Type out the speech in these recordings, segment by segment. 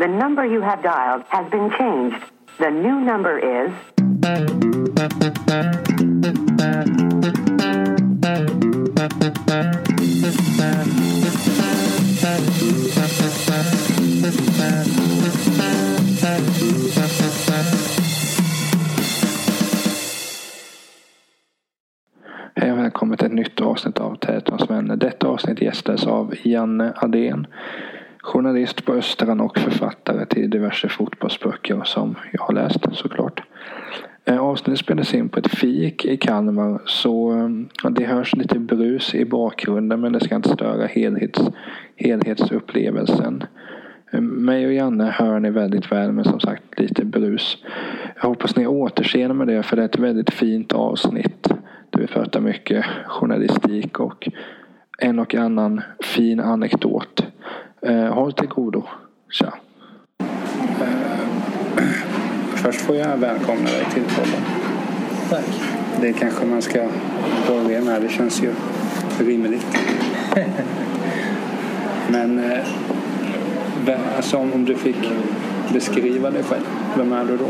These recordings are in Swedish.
The number you have dialed has been changed. The new number is Hej och välkommen till ett nytt avsnitt av Tätortens vänner. Detta avsnitt gästas av Janne Adén. Journalist på Östran och författare till diverse fotbollsböcker som jag har läst såklart. Eh, avsnittet spelades in på ett fik i Kalmar så eh, det hörs lite brus i bakgrunden men det ska inte störa helhets, helhetsupplevelsen. Eh, mig och Janne hör ni väldigt väl men som sagt lite brus. Jag hoppas ni återseende med det för det är ett väldigt fint avsnitt. Där vi pratar mycket journalistik och en och annan fin anekdot. Eh, håll till godo. Tja. Först får jag välkomna dig till podden. Tack. Det kanske man ska börja med. Det känns ju rimligt. Men eh, alltså, om du fick beskriva dig själv, vem är du då?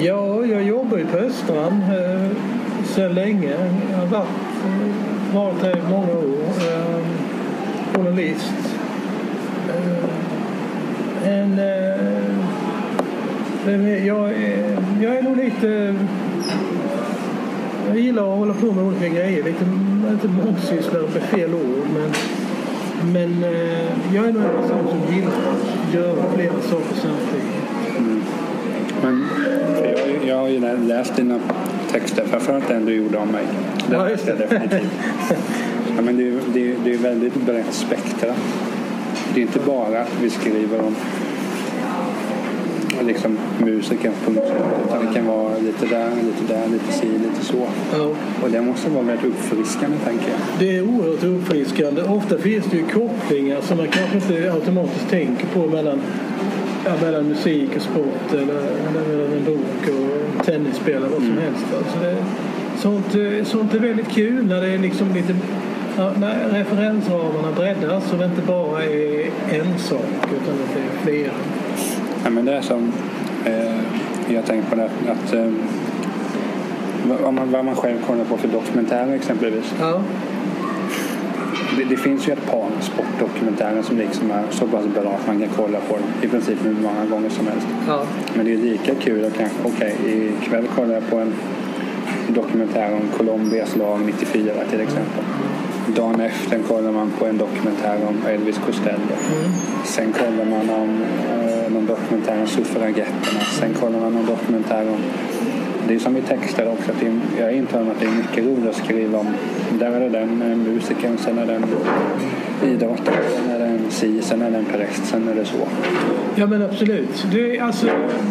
Ja, jag jobbar ju på Östrand eh, sedan länge. Jag har varit, eh, varit här i många år. Journalist. Eh, en, eh, jag, är, jag är nog lite... Jag gillar att hålla på med olika grejer. Lite, inte mångsysslare med fel ord, men, men eh, jag är nog en person som gillar att göra flera saker samtidigt. Men, för jag, jag har ju lä- läst dina texter, framförallt den du gjorde om mig. Den Ja, just det. definitivt. Ja, men det, är, det, är, det är väldigt brett spektra. Det är inte bara att vi skriver om liksom, musiker på något sätt. Utan det kan vara lite där, lite där, lite si, lite så. Ja. Och det måste vara väldigt uppfriskande tänker jag. Det är oerhört uppfriskande. Ofta finns det ju kopplingar som man kanske inte automatiskt tänker på mellan, ja, mellan musik och sport eller, eller mellan en bok och tennisspel eller vad som helst. Alltså det, sånt, eh, sånt är väldigt kul när det är liksom lite ja, när referensramarna breddas och det inte bara är en sak utan att det är flera. Ja, men det är som eh, jag tänkt på det att eh, vad, man, vad man själv kollar på för dokumentärer exempelvis. Ja, Det, det finns ju ett par sportdokumentärer som liksom är så pass bra att man kan kolla på dem i princip hur många gånger som helst. ja, Men det är lika kul att kanske, okej ikväll kollar jag på en dokumentär om Colombias lag 94 till exempel. Dagen efter kollar man på en dokumentär om Elvis Costello. Sen kollar man om eh, någon dokumentär om suffragetterna. Sen kollar man någon dokumentär om det är som i texter också. Att det är, jag intar att det är mycket roligt att skriva om. Där är det den eh, musikern, sen är den idrottaren, sen är den si, sen är den präst, sen är det så. Ja men absolut. Det är, alltså,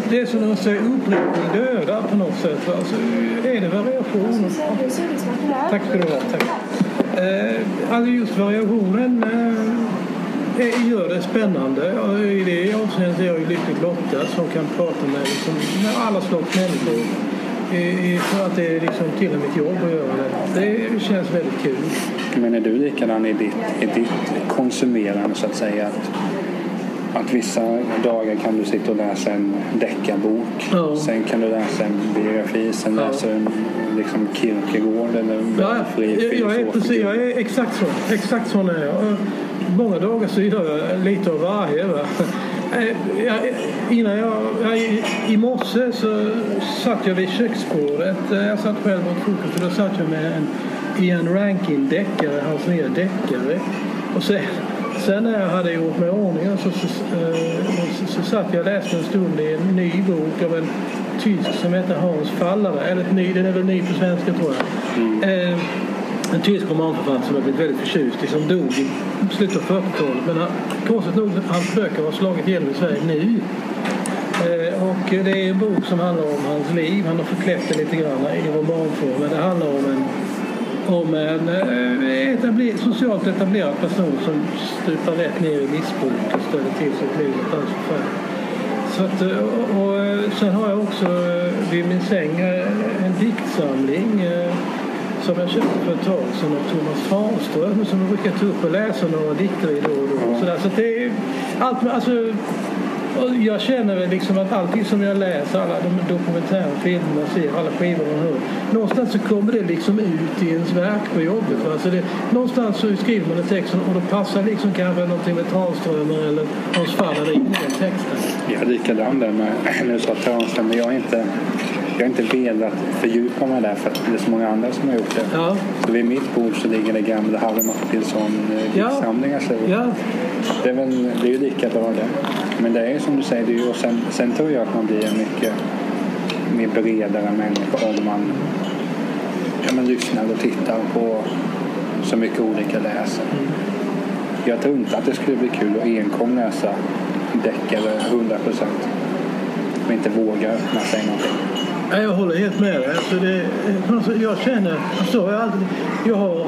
det är som man säger upprepning dödar på något sätt. Alltså, är det variation? Tack ska du ha. Tack. Eh, alltså just variationen eh, gör det spännande. I det avseendet är jag ju lyckligt lottad som kan prata med, liksom, med alla slags människor. I, för att det är liksom till och med mitt jobb att göra det. Det känns väldigt kul. Men är du likadan i ditt, i ditt konsumerande så att säga? Att, att vissa dagar kan du sitta och läsa en deckarbok. Ja. Sen kan du läsa en biografi. Sen Ja. läser du en liksom Kierkegaard eller Ja, fri jag, är precis, jag är exakt så. Exakt sån är jag. Många dagar så gör jag lite av varje. Va? Eh, jag, innan jag, jag, I morse så satt jag vid köksbordet. Eh, Jag satt själv åt frukost och då satt jag med en Ian Rankin-deckare, hans nya deckare. Och sen, sen när jag hade gjort mig i ordning så, så, eh, så, så satt jag och läste en stund i en ny bok av en tysk som heter Hans Fallare. Eller ett ny, den är väl ny på svenska tror jag. Eh, en tysk romanförfattare som jag blivit väldigt förtjust i som dog i slutet av 40-talet. Men han, konstigt nog, hans böcker har slagit igenom i Sverige nu. Eh, och det är en bok som handlar om hans liv. Han har förklätt det lite grann i romanform. Men det handlar om en, om en eh, etabler, socialt etablerad person som stupar rätt ner i missbruk och ställer till sitt liv något alldeles förfärligt. Så att, eh, och, och, eh, sen har jag också eh, vid min säng en diktsamling som jag köpte för ett tag sedan av Thomas Fahlström som jag brukar ta upp och läsa några dikter i då och då. Ja. Sådär, så det är allt alltså, och jag känner väl liksom att allting som jag läser, alla de dokumentära filmerna jag ser, alla skivor man hör. Någonstans så kommer det liksom ut i ens verk på jobbet. Alltså det, någonstans så skriver man en text och då passar liksom kanske någonting med Tranströmer eller Hans Faller in i den texten. Jag är likadan där med, nu sa Tranström, men jag har inte, jag har inte velat fördjupa mig där för att det är så många andra som har gjort det. Ja, Så vid mitt bord så ligger det gamla Harry Martinsson eh, Ja. ja, det, är väl, det är ju lika bra det. Men det är ju som du säger, det är ju, och sen, sen tror jag att man blir en mycket mer bredare människa om man ja, men lyssnar och tittar på så mycket olika läsen. Jag tror inte att det skulle bli kul att enkom läsa deckare 100 procent. Och inte våga öppna sig någonting. Jag håller helt med dig. Alltså det, jag känner, alltså jag, alltid, jag har...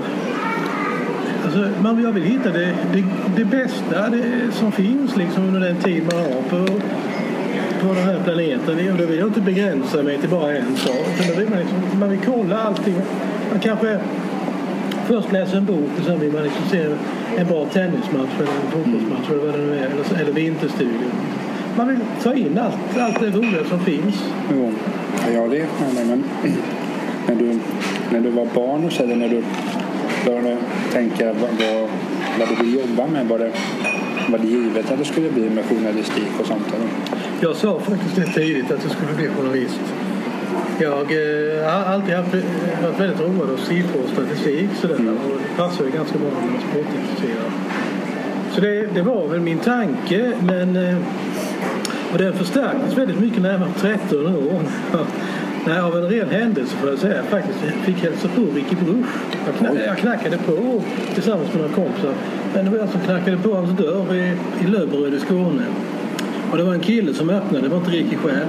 Alltså man, jag vill hitta det, det, det bästa det, som finns liksom under den tid man har på, på den här planeten. Och då vill jag inte begränsa mig till bara en sak. Utan då vill man, liksom, man vill kolla allting. Man kanske först läser en bok och sen vill man liksom se en bra tennismatch eller en fotbollsmatch eller vad det nu är. Eller, eller vinterstudion. Man vill ta in allt, allt det roliga som finns. Jo, ja, jag vet med dig, men när du, när du var barn och så, eller när du började tänka vad, vad, du vill jobba med, var det, var det givet att det skulle bli med journalistik och sånt? Eller? Jag sa faktiskt det tidigt att jag skulle bli journalist. Jag eh, har alltid haft, varit väldigt road av siffror och statistik. Sådär, och det passar ju ganska bra när man är sportintresserad. Så det, det var väl min tanke. Men, eh, och den förstärktes väldigt mycket när jag var 13 år. Nej, av en ren händelse får jag säga. Faktiskt jag fick hälsa på Ricky Bruch. Jag, kna- jag knackade på tillsammans med några kompisar. Men det var jag som knackade på hans dörr i, i Löberöd i Skåne. Och det var en kille som öppnade, det var inte Ricky själv.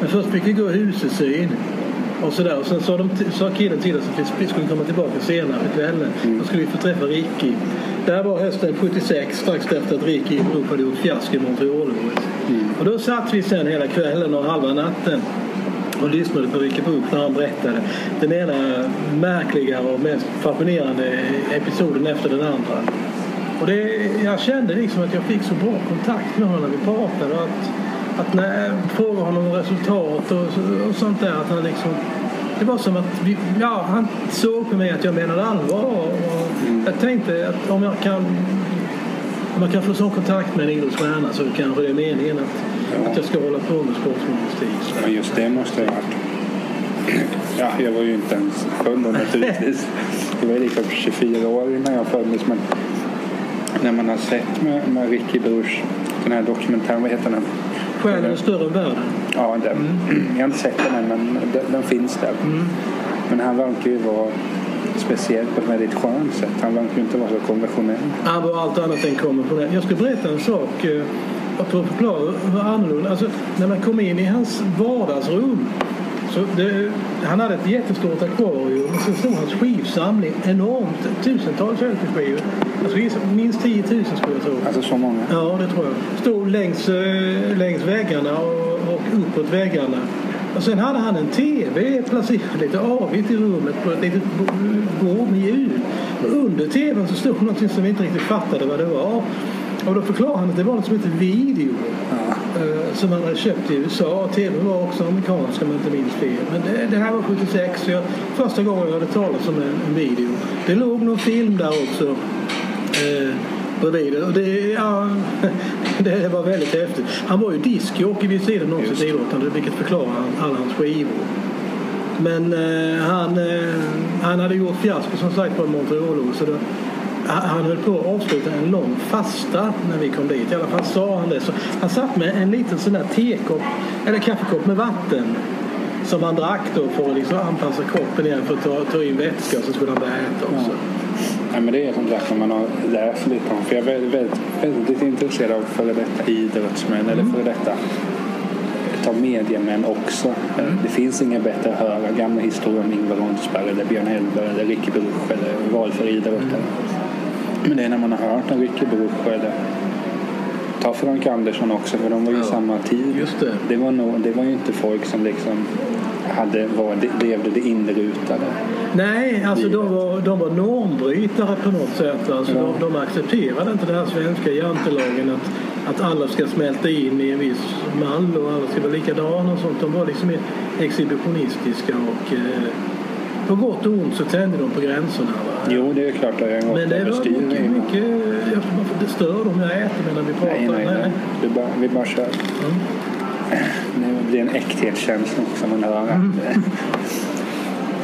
Men först fick vi gå husesyn. Och sådär. Och sen sa, de, sa killen till oss att vi skulle komma tillbaka senare på kvällen. Då skulle vi få träffa Ricky. Det här var hösten 76, strax efter att Ricky i Europa hade gjort fiasko i Montreal. Och då satt vi sen hela kvällen och halva natten och lyssnade på Ricky Bruch när han berättade den ena märkliga och mest fascinerande episoden efter den andra. Och det, jag kände liksom att jag fick så bra kontakt med honom när vi pratade. och Att, att när jag frågade honom om resultat och, och sånt där. Att han liksom, det var som att vi, ja, han såg på mig att jag menade allvar. Och jag tänkte att om jag kan jag kan få sån kontakt med en idrottsstjärna så kanske det är meningen att, att jag ska hålla på med sportjournalistik. Men just det måste ha varit... Ja, jag var ju inte ens född då naturligtvis. Jag var liksom 24 år innan jag föddes. Men när man har sett med, med Ricky Bruch, den här dokumentären, vad heter den? Själen är större än världen. Ja, den. Jag har inte sett den än, men den, den finns där. Men han verkar ju vara speciell på ett väldigt skönt sätt. Han verkar inte vara så konventionell. Han var allt annat än konventionell. Jag ska berätta en sak. För att förklara hur annorlunda. Alltså, när man kom in i hans vardagsrum. Så det, han hade ett jättestort akvarium och sen stod hans skivsamling enormt. Tusentals LP-skivor. Gissa minst 10 000 skulle jag tro. Alltså så många. Ja, det tror jag. Stod längs, eh, längs väggarna och, och uppåt väggarna. Och sen hade han en TV placerad lite avigt i rummet på ett litet bo- bord med ljud. Och under TVn så stod någonting som vi inte riktigt fattade vad det var. Och då förklarade han att det var något som heter video. eh, Som han hade köpt i USA. TV var också amerikansk om jag inte minns fel. Men det, det här var 76. Så jag, första gången jag hörde talas om en, en video. Det låg någon film där också. Eh, bredvid. Och det, ja, det var väldigt häftigt. Han var ju diskjockey vid sidan av sitt idrottande vilket förklarar alla hans skivor. Men eh, han, eh, han hade gjort fiasko som sagt på Montreal så då, han han höll på att avsluta en lång fasta när vi kom dit. I alla fall sa han det. Så han satt med en liten sån där tekopp, eller kaffekopp med vatten som han drack då för att liksom anpassa kroppen igen för att ta, ta in vätska och så skulle han börja äta också. Ja, men det är som sagt när man har läst lite om. För jag är väldigt, väldigt, intresserad av före detta idrottsmän eller före detta ta mediemän också. Det finns inga bättre att höra gamla historier om Ingvar Rondsberg eller Björn Elber eller Ricky Bruch eller vad för idrottare. Men det är när man har hört om Ricky Bruch eller ta Frank Andersson också för de var ju i Ja, samma tid. just det. Det var, nog, det var ju inte folk som liksom hade, var, levde det inrutade. Nej, alltså de var, de var normbrytare på något sätt. Alltså Ja. de, de accepterade inte den här svenska jantelagen att, att alla ska smälta in i en viss mall och alla ska vara likadana och sånt. De var liksom exhibitionistiska och eh, på gott och ont så tände de på gränserna. Va? Jo, det är klart har gått Men det var mycket, mycket jag det stör dem jag äter medan vi pratar. Nej, nej, nej. Vi bara, vi bara kör. Mm. Det blir en äkthetskänsla också man hör. att- Mm.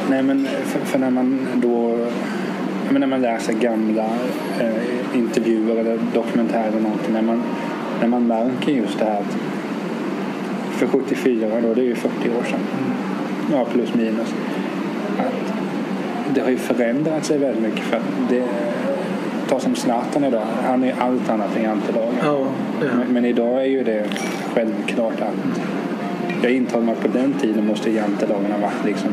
Nej, men för, för när man då menar, när man läser gamla eh, intervjuer eller dokumentärer eller någonting, när man, när man märker just det här att för 74 då, det är ju 40 år sedan, ja plus minus, att det har ju förändrat sig väldigt mycket för att det Ta som Zlatan idag, han är allt annat än jantelagen. Ja, det. Men, men idag är ju det självklart att jag intar mig på den tiden måste jantelagen ha varit liksom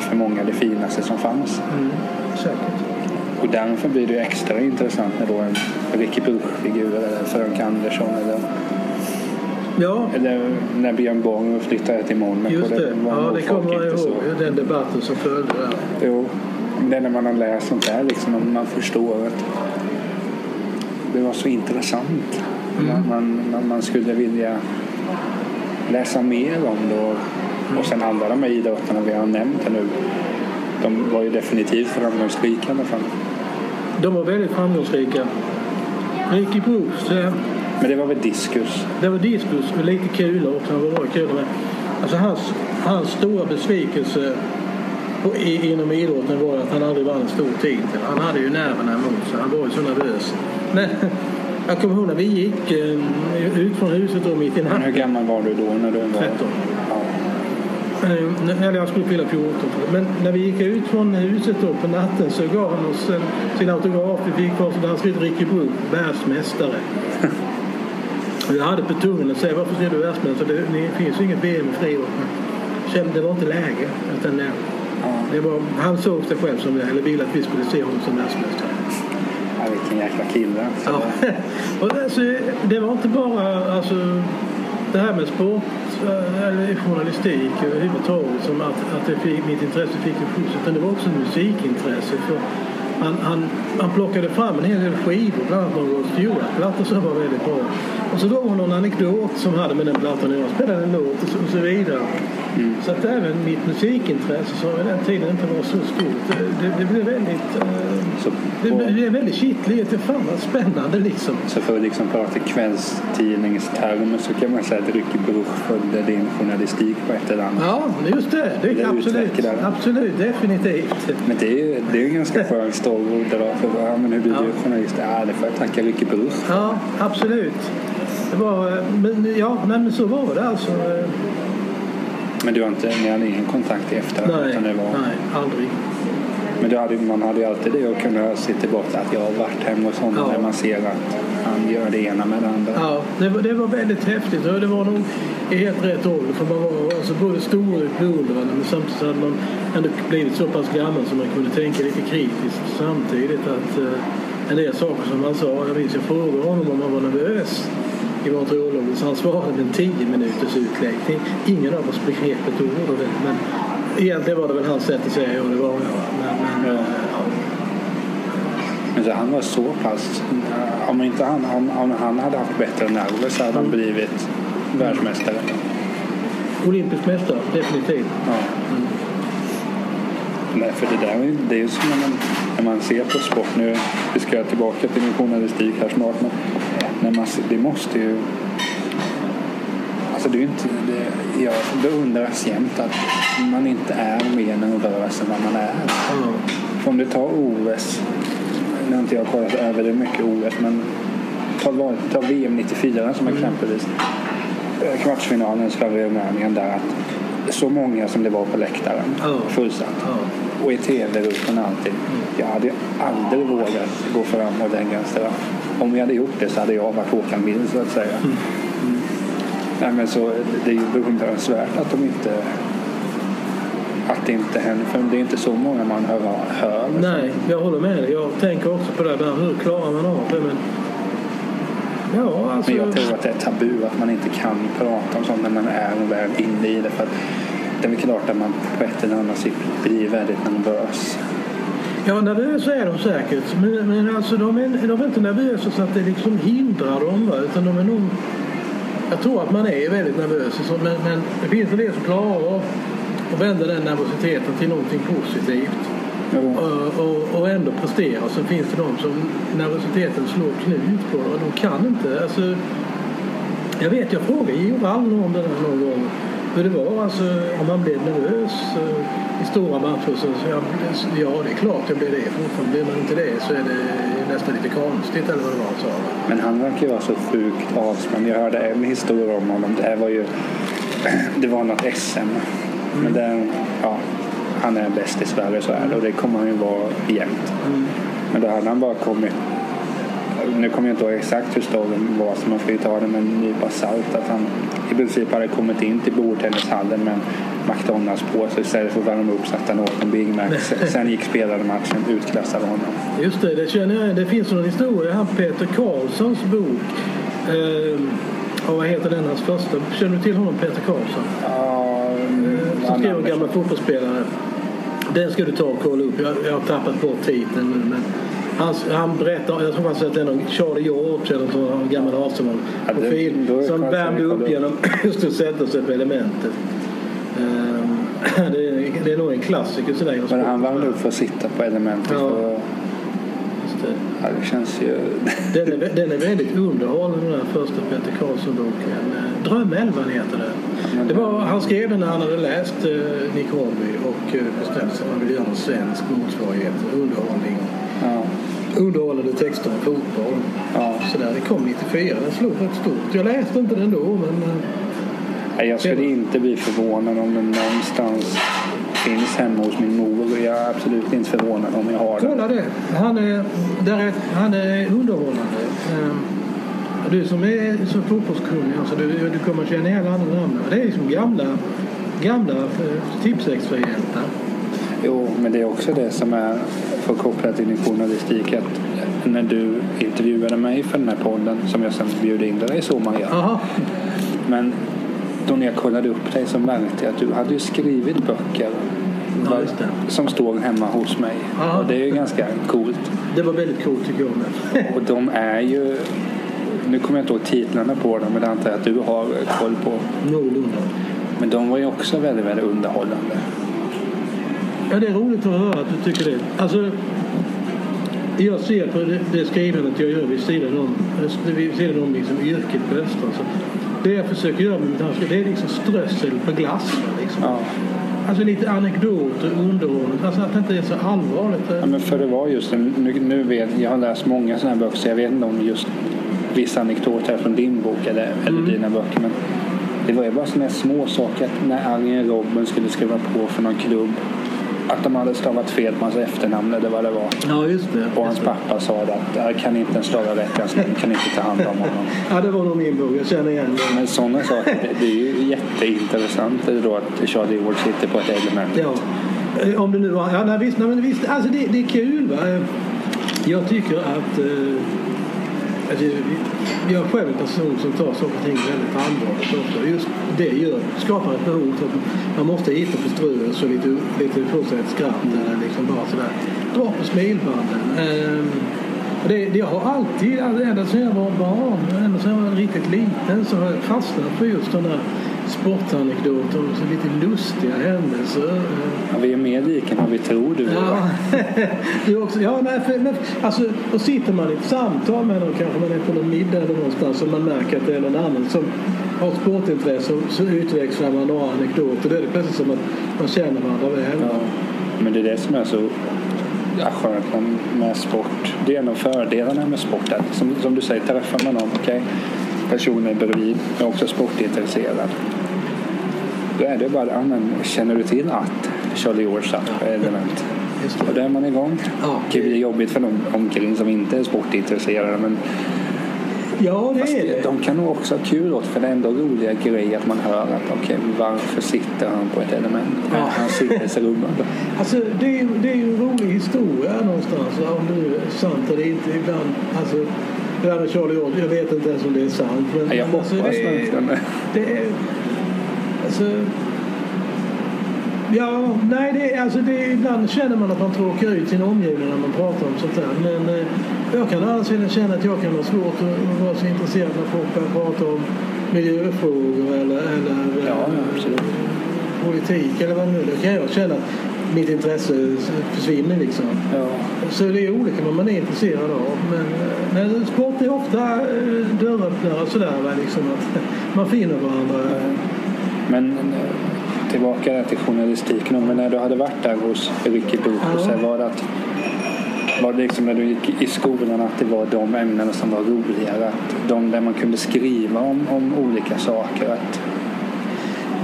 för många det finaste som fanns. Mm, säkert. Och därför blir det ju extra intressant när då en Ricky Bruch-figur eller Frank Andersson eller, Ja, eller när Björn Borg flyttade till Monaco. just det. var Ja, det kommer jag ihåg. Den debatten som följde där. Jo, det är när man har läst sånt där liksom, och man förstår att det var så intressant. Man, man, man, man skulle vilja läsa mer om det och, och sen alla de här idrotterna vi har nämnt här nu. De var ju definitivt framgångsrika i alla fall. De var väldigt framgångsrika. Ricky Bruce, eh, Men det var väl diskus? det var diskus och lite kulor också. Han var kulor med. Alltså hans, hans stora besvikelse i, inom idrotten var att han aldrig vann en stor titel. Han hade ju nerverna emot sig. Han var ju så nervös. Men jag kommer ihåg när vi gick eh, ut från huset då mitt i Men hur natten. gammal var du då? När du var... 13. Ja. Eh, Eller jag skulle fylla 14. Men när vi gick ut från huset då på natten så gav han oss en, sin autograf. Vi fick varsin där han skrev Ricky Bruch, världsmästare. Jag hade på tungan att säga varför skrev du världsmästare? Det, det finns ju inget VM i friidrott. Det var inte läge. Utan det var, han såg sig själv som eller ville att vi skulle se honom som världsmästare. Ja, vilken jäkla kille. alltså. Ja. Och alltså, det var inte bara alltså, det här med sport eh, eller journalistik överhuvudtaget som att, att det fick, mitt intresse fick en skjuts utan det var också musikintresse. För han, han, han plockade fram en hel del skivor, bland annat någon Rod Stewart-platta som var väldigt bra. Och så drog hon någon anekdot som hade med den plattan att göra. Spelade en låt och så, och så vidare. Så att även mitt musikintresse som i den tiden inte var så stort, det, det, det blev väldigt... eh, Så, det blev väldigt kittligt. Det fan vad spännande liksom. så för att liksom prata kvällstidningstermer så kan man säga att Ricky Bruch följde din journalistik på ett eller annat. Ja, just det. Det Det är absolut. Absolut, definitivt. Men det är ju det är en ganska skön story att dra för ja, men hur blir Ja. du journalist? Ja, det får jag tacka Ricky Bruch. Ja, absolut. Det var, eh, men, ja, men så var det alltså. eh, Men du har inte, ni hade ingen kontakt i efterhand? Nej, utan det var, nej, aldrig. Men hade, man hade ju alltid det att kunna se tillbaka att jag har varit hemma hos honom Ja. när man ser att han gör det ena med det andra. Ja, det var, det var väldigt häftigt och det var nog i helt rätt ålder för man var alltså både stor och beundrande men samtidigt hade man ändå blivit så pass gammal så man kunde tänka lite kritiskt samtidigt att eh, en del saker som han sa, jag minns jag frågade honom om han var nervös i Montreal så han svarade med en tio minuters utläggning. Ingen av oss begrep ett ord av det men egentligen var det väl hans sätt att säga ja det var jag. Men, men, Ja. eh, ja. Men så han var så pass... Om, inte han, om, om han hade haft bättre nerver så hade han blivit världsmästare. Olympisk mästare, definitivt. Ja. Nej, för det där är- det är ju som när man, när man ser på sport. Nu vi ska tillbaka till min journalistik här snart. Men när man, det måste ju... Alltså det är inte, det, jag beundras jämt att man inte är mer nervös än vad man är. Ja. För om du tar OS, nu har inte jag kollat över det mycket OS, men ta, ta VM 94 som exempelvis. Eh, Kvartsfinalen Sverige-Rumänien där att så många som det var på läktaren, Ja. fullsatt. Ja. Och i tv-rutan alltid. Jag hade aldrig vågat gå fram och lägga en straff. Om jag hade gjort det så hade jag varit Håkan Mild så att säga. Nej, men så, det är ju beundransvärt att de inte att det inte händer. För det är inte så många man hör. hör Nej, jag håller med dig. Jag tänker också på det där. Hur klarar man av det? Men... Ja, alltså... Men jag tror att det är tabu att man inte kan prata om sånt när man är väl inne i det. För att det är klart att man på ett eller annat sätt blir väldigt nervös. Ja, nervösa är de säkert. Men, men alltså, de, är, de är inte nervösa så att det liksom hindrar dem. Utan de är nog... Jag tror att man är väldigt nervös. Men, men det finns en del som klarar av att vända den nervositeten till någonting positivt. Och, och, och ändå prestera. Sen finns det de som nervositeten slår knut på. Och de kan inte. Alltså, jag vet, jag frågade Georg Wall om det där någon gång. Hur det var, alltså, om man blev nervös eh, i stora matcher. Så, så jag, ja, det är klart jag blir det. Fortfarande blir man inte det så är det nästan lite konstigt eller vad det var sa. Men han verkar ju vara så sjukt avspänd. Jag hörde en historia om honom. Det här var ju... Det var något SM. Men det, ja, han är bäst i Sverige så är det och det kommer han ju vara jämt. Men då hade han bara kommit nu kommer jag inte ihåg exakt hur storyn var så man får ju ta det med en nypa salt. Att han i princip hade kommit in till bordtennishallen med en McDonalds-påse istället för att värma upp satte han åt en Big Mac. Sen- gick spelade matchen, utklassade honom. Just det, det känner jag. Det finns någon historia här, Peter Karlssons bok. Eh, och vad heter den hans första? Känner du till honom, Peter Karlsson? Ja, Eh, som skrev om gamla fotbollsspelare. Den ska du ta och kolla upp. Jag, jag har tappat bort titeln nu. Men han, han berättar, jag tror säger att det är någon Charlie George eller en gammal Ja, Arsenal-profil är som värmde upp genom just att sätta sig på elementet. Ehm, det, är, det är nog en klassiker sådär. Men han värmde upp för att sitta på elementet. Ja. För, ja, det känns ju... Den är, den är väldigt underhållande den här första Peter Karlsson-boken. Eh, Drömälvan heter den. Det var, han skrev den när han hade läst eh, Nick Hornby och eh, bestämt sig för att ville göra en svensk motsvarighet. Underhållning. Ja, Underhållande texter om fotboll. ja. Så där, det kom 94. Den slog rätt stort. Jag läste inte den då men eh, Nej, Jag skulle inte bli förvånad om den någonstans finns hemma hos min mor. Jag är absolut inte förvånad om jag har den. kolla det. Han är, där är, han är underhållande. Eh, Du som är så fotbollskunnig, alltså du, du kommer känna igen alla namnen. Det är liksom gamla, gamla eh, tipsextrahjältar. Jo, men det är också det som är för kopplat till din journalistik. Att när du intervjuade mig för den här podden som jag sen bjöd in dig så man gör. Aha. Men då när jag kollade upp dig så märkte jag att du hade skrivit böcker Ja, som står hemma hos mig. Ja. Och det är ju ganska coolt. Det var väldigt coolt tycker jag med. Och de är ju... Nu kommer jag inte ihåg titlarna på dem men det antar jag att du har koll på. Någorlunda. Men de var ju också väldigt, väldigt underhållande. Ja, det är roligt att höra att du tycker det. Alltså, jag ser på det, det skrivandet jag gör vid sidan om, vid sidan om liksom yrket på Östra. Så det jag försöker göra med mitt handskrift, det är liksom strössel på glass. Liksom. Ja. Alltså lite anekdoter, underhållning. Alltså att det inte är så allvarligt. Ja, men för det var just en, nu, nu vet jag har läst många sådana här böcker så jag vet inte om just vissa anekdoter från din bok eller, eller dina böcker. Men det var ju bara sådana här små saker. Att när Arjen Robben skulle skriva på för någon klubb att de hade stavat fel på hans efternamn eller vad det var. Ja, just det. Och hans pappa sa det att jag kan inte ens stava hans namn, kan inte ta hand om honom. Ja, det var nog min bok. Jag känner igen det. Men sådana saker, det, det är ju jätteintressant då att Charlie Ward sitter på ett element. Ja. Eh, Om det nu var... Ja, nej, visst, nej, men visst alltså det, det är kul. Va? Jag tycker att... eh, Alltså, jag är själv en person som tar saker och ting väldigt allvarligt ofta. Just det gör, skapar ett behov att man måste hitta på ströet så lite, lite få sig ett skratt eller liksom bara sådär. Dra på smilbanden. Ehm, det, det, jag har alltid, alltså, ända sedan jag var barn, ända sedan jag var riktigt liten så har jag fastnat för just den där sportanekdoter och så lite lustiga händelser. Ja, vi är mer lika än vad vi tror du. Ja, det är också, ja nej, för, men, alltså, och sitter man i ett samtal med någon, kanske man är på någon middag eller någonstans och man märker att det är någon annan som har sportintresse och så utväxlar man några anekdoter. Då är det plötsligt som att man känner varandra väl. Ja. Men det är det som är så ja, skönt med- sport. Det är en av fördelarna med sport. Som, som du säger, träffar man någon, okej, personen bredvid är också sportintresserad. Då är det bara, ja, men, känner du till att Charlie George satt på element? Och då är man igång. Ja. Det blir jobbigt för de omkring som inte är sportintresserade. Men Ja, det fast är det. de kan nog också ha kul åt för det är ändå roliga grejer att man hör att okej, varför sitter han på ett element? Ja. Han sitter i rummet. Alltså, det, är, det är ju en rolig historia någonstans. Om det nu är sant eller inte. Ibland, alltså, det här med Charlie George, jag vet inte ens om det är sant. Men, Ja, jag men alltså, hoppas är, verkligen det. det är, alltså, Ja, nej, det, alltså det, ibland känner man att man tråkar ut sin omgivning när man pratar om sånt där. Men eh, jag kan å andra sidan känna att jag kan ha svårt att, vara så intresserad när folk börjar prata om miljöfrågor eller, eller eh, Ja, ja, politik eller vad nu Då kan jag känna att mitt intresse försvinner liksom. Ja. Så det är olika vad man är intresserad av. Men, eh, men sport är ofta eh, dörröppnare och sådär. Liksom att man finner varandra. Men eh, tillbaka där till journalistiken. Men när du hade varit där hos Ricky Boko Ja. var det att var det liksom när du gick i skolan att det var de ämnena som var roligare? Att de där man kunde skriva om, om olika saker? Att,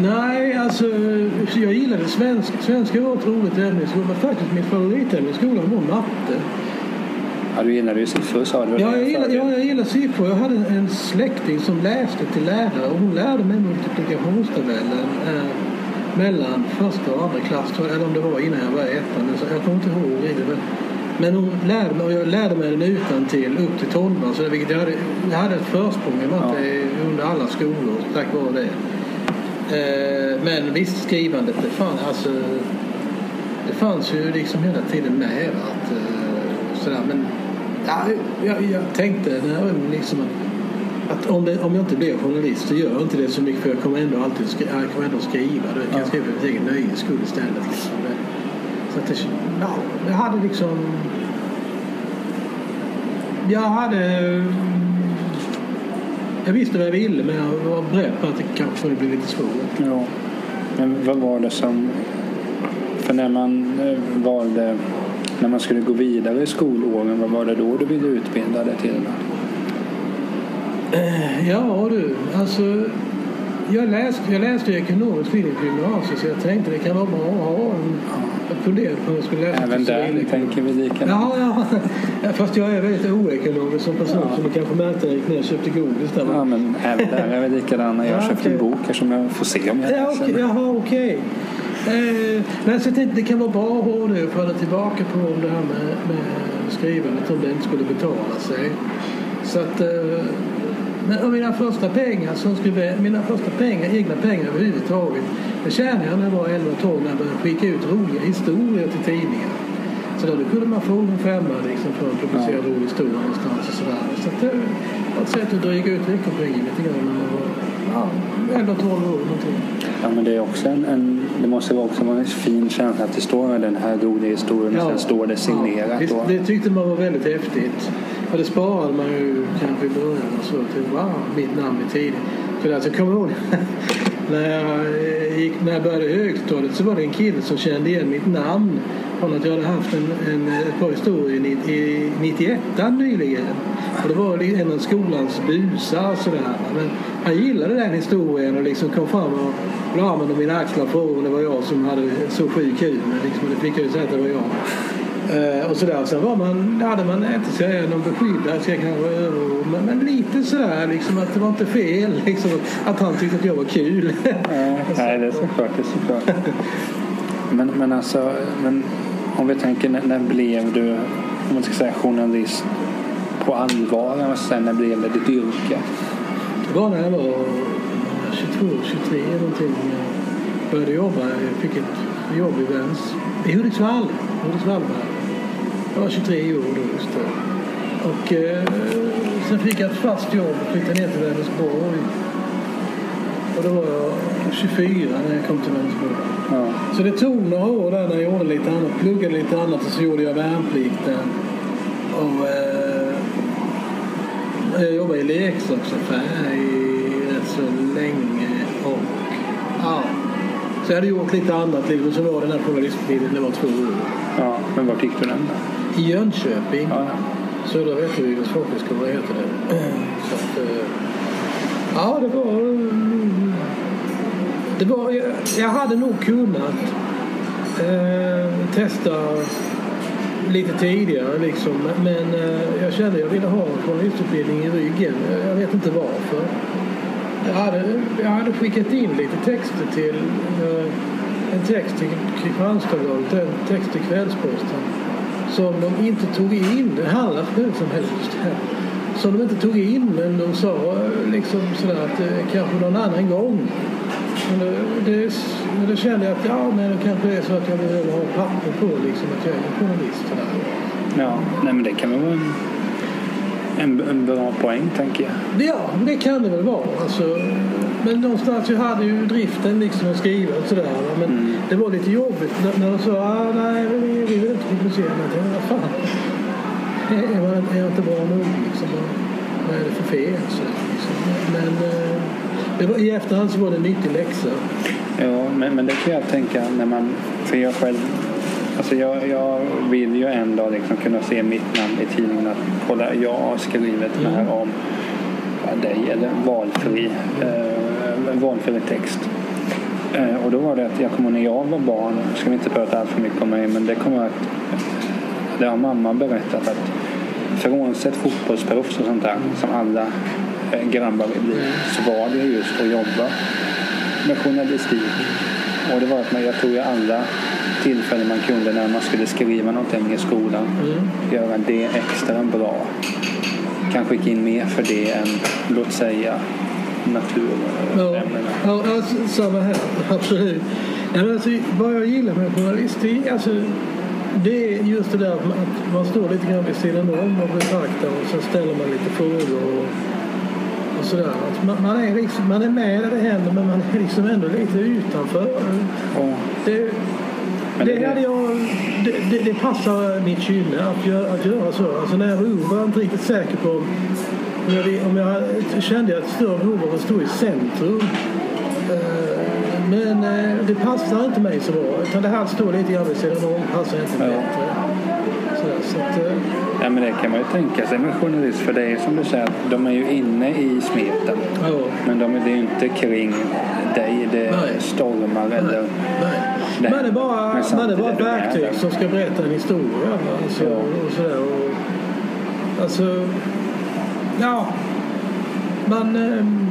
Nej, alltså jag gillade svensk, svenska var ett roligt ämne i skolan. Faktiskt mitt favoritämne i skolan var matte. Ja, du gillade ju siffror sa du. Ja, jag gillar, ja, jag gillar siffror. Jag hade en släkting som läste till lärare och hon lärde mig multiplikationstabellen eh, mellan första och andra klass, eller om det var innan jag var i ettan. Så Jag kommer inte ihåg riktigt. Men, men hon lärde mig och jag lärde mig den utan till upp till tolvan. Så det, vilket jag, hade, jag hade ett försprång i matte under alla skolor tack vare det. Eh, men visst, skrivandet, det fanns, alltså, det fanns ju liksom hela tiden med. Att, eh, sådär. Men ja, jag, jag tänkte jag liksom att, om, det, om jag inte blir journalist så gör jag inte det så mycket för jag kommer ändå alltid skri, jag kommer ändå skriva. Du vet, Jag Ja. skriver för mitt eget nöjes skull istället. Liksom. Så att det, ja, jag hade liksom... Jag hade... Jag visste vad jag ville men jag var beredd på att det kanske skulle bli lite svårt. Ja. Men vad var det som... För när man eh, valde... När man skulle gå vidare i skolåren, vad var det då du ville utbilda dig till? Ja du, alltså jag läste, jag läste ekonomisk linje på gymnasiet så jag tänkte det kan vara bra att ha en... Jag funderade på om jag skulle läsa Även där tänker vi likadant. Ja, ja. Fast jag är väldigt oekonomisk som person Ja. som du kanske märkte när jag gick ner och köpte godis där. Ja, men även där är vi likadana. Jag Ja, köpt en okej. bok här som jag får se om jag Ja, läser. okej, jaha, okej. Eh, men så jag tänkte det kan vara bra att ha det och falla tillbaka på om det här med, med skrivandet om det inte skulle betala sig. Så att, eh, men mina första pengar som skribent, mina första pengar, egna pengar överhuvudtaget, det tjänade jag när jag var 11-12 när jag började skicka ut roliga historier till tidningar. Så då kunde man få en femma liksom för en publicerad rolig historia någonstans och sådär. Så att det var ett sätt att dryga ut veckopengen lite grann när man var ja, 11-12 år någonting. Ja, men det, är också en, en, det måste vara också vara en fin känsla att det står den här roliga historien och sen står det signerat. Ja, då. det tyckte man var väldigt häftigt. Och det sparade man ju kanske i början och så till wow, mitt namn i tidningen. För alltså, kommer ihåg när jag, eh, gick, när jag började högstadiet så var det en kille som kände igen mitt namn från att jag hade haft en, en, ett par historier i, i 91 nyligen. Och det var en av skolans busar och sådär. Men han gillade den historien och liksom kom fram och la armen om mina axlar och frågade om det var jag som hade så sjuk hud. Men liksom, det fick jag ju säga att det var jag. Eh, och sådär. Sen var man, hade man inte jag kanske var överord, men, men lite sådär liksom att det var inte fel liksom, att han tyckte att jag var kul. Nej, det är såklart. Det är såklart. Men, men alltså, men om vi tänker när, när blev du om man ska säga journalist på allvar? Ska jag säga, När blev det ditt yrke? Det var när jag var 22, 23 någonting. Jag började jobba. Jag fick ett jobb i Väns, i Hudiksvall. Hudiksvall var jag. Var 23 år då just då. Och eh, sen fick jag ett fast jobb och flyttade ner till Vänersborg. Och då var jag 24 när jag kom till Vänersborg. Ja. Så det tog några år där när jag gjorde lite annat, pluggade lite annat och så gjorde jag värnplikten. Och eh, jag jobbade i leksaksaffär i rätt så länge. Och ja, så jag hade gjort lite annat liksom. Så var den här journalisttiden, det var två år. ja. Men vart gick du den då? I Jönköping. Ja. Södra Vätterbyns folkhögskola heter det. Så att, eh, ja, det var... Det var jag, jag hade nog kunnat eh, testa lite tidigare liksom. Men eh, jag kände att jag ville ha en journalistutbildning i ryggen. Jag vet inte varför. Jag hade, jag hade skickat in lite texter till eh, en text till Kristianstadsbladet, en text till Kvällsposten som de inte tog in. Det handlar om vem som helst. Som de inte tog in men de sa eh, liksom sådär att eh, kanske någon annan gång. Men det, det, men då kände jag att ja, men det kanske är så att jag behöver ha papper på liksom, att jag är journalist. Ja, nej men det kan väl vara en, en, bra poäng tänker jag. Ja, det kan det väl vara. Alltså, men någonstans, jag hade ju driften liksom att skriva och sådär. Men Mm. det var lite jobbigt när, när de sa ah, nej, vi, vi vill inte publicera. Tänkte, vad fan. Är, man, är jag inte bra nog liksom? Vad, vad är det för fel? Så, liksom. Men eh, det var, i efterhand så var det en nyttig läxa. Ja, men, men det kan jag tänka när man, för jag själv, alltså jag, jag vill ju en dag liksom kunna se mitt namn i tidningen att kolla, jag har skrivit den här om ja, dig eller valfri, eh, valfri text. Eh, och då var det att jag kommer när jag var barn, ska vi inte prata allt för mycket om mig, men det kommer att, det har mamma berättat att frånsett fotbollsproffs och sånt där som alla eh, grabbar vill bli så var det just att jobba med journalistik. Och det var att man, jag tror ju alla tillfällen man kunde när man skulle skriva någonting i skolan göra det extra bra. Kanske gick in mer för det än låt säga Ja, naturämnena. ja, ja, samma här. Absolut. Ja, men alltså, vad jag gillar med journalistik, alltså, det är just det där att man, att man står lite grann vid sidan om och betraktar och så ställer man lite frågor och, och sådär. Man, man, är liksom, man är med när det händer men man är liksom ändå lite utanför. Och, Det, Men det, det- hade jag, det, det, passar mitt kynne att göra, att göra så. Alltså när jag var ung var jag inte riktigt säker på om om jag, om jag kände ett större behov av att stå i centrum. Eh, Men eh, det passar inte mig så bra. Utan det här att stå lite grann vid sidan om passar inte Ja. bättre. Sådär, så att, eh, ja, men det kan man ju tänka sig med journalist för det är som du säger att de är ju inne i smeten. ja. Men de är ju inte kring dig det Nej. stormar eller Nej. Nej. Man är bara, man är bara ett verktyg som ska berätta en historia. Alltså, och sådär. Och, alltså, ja. Man, ehm,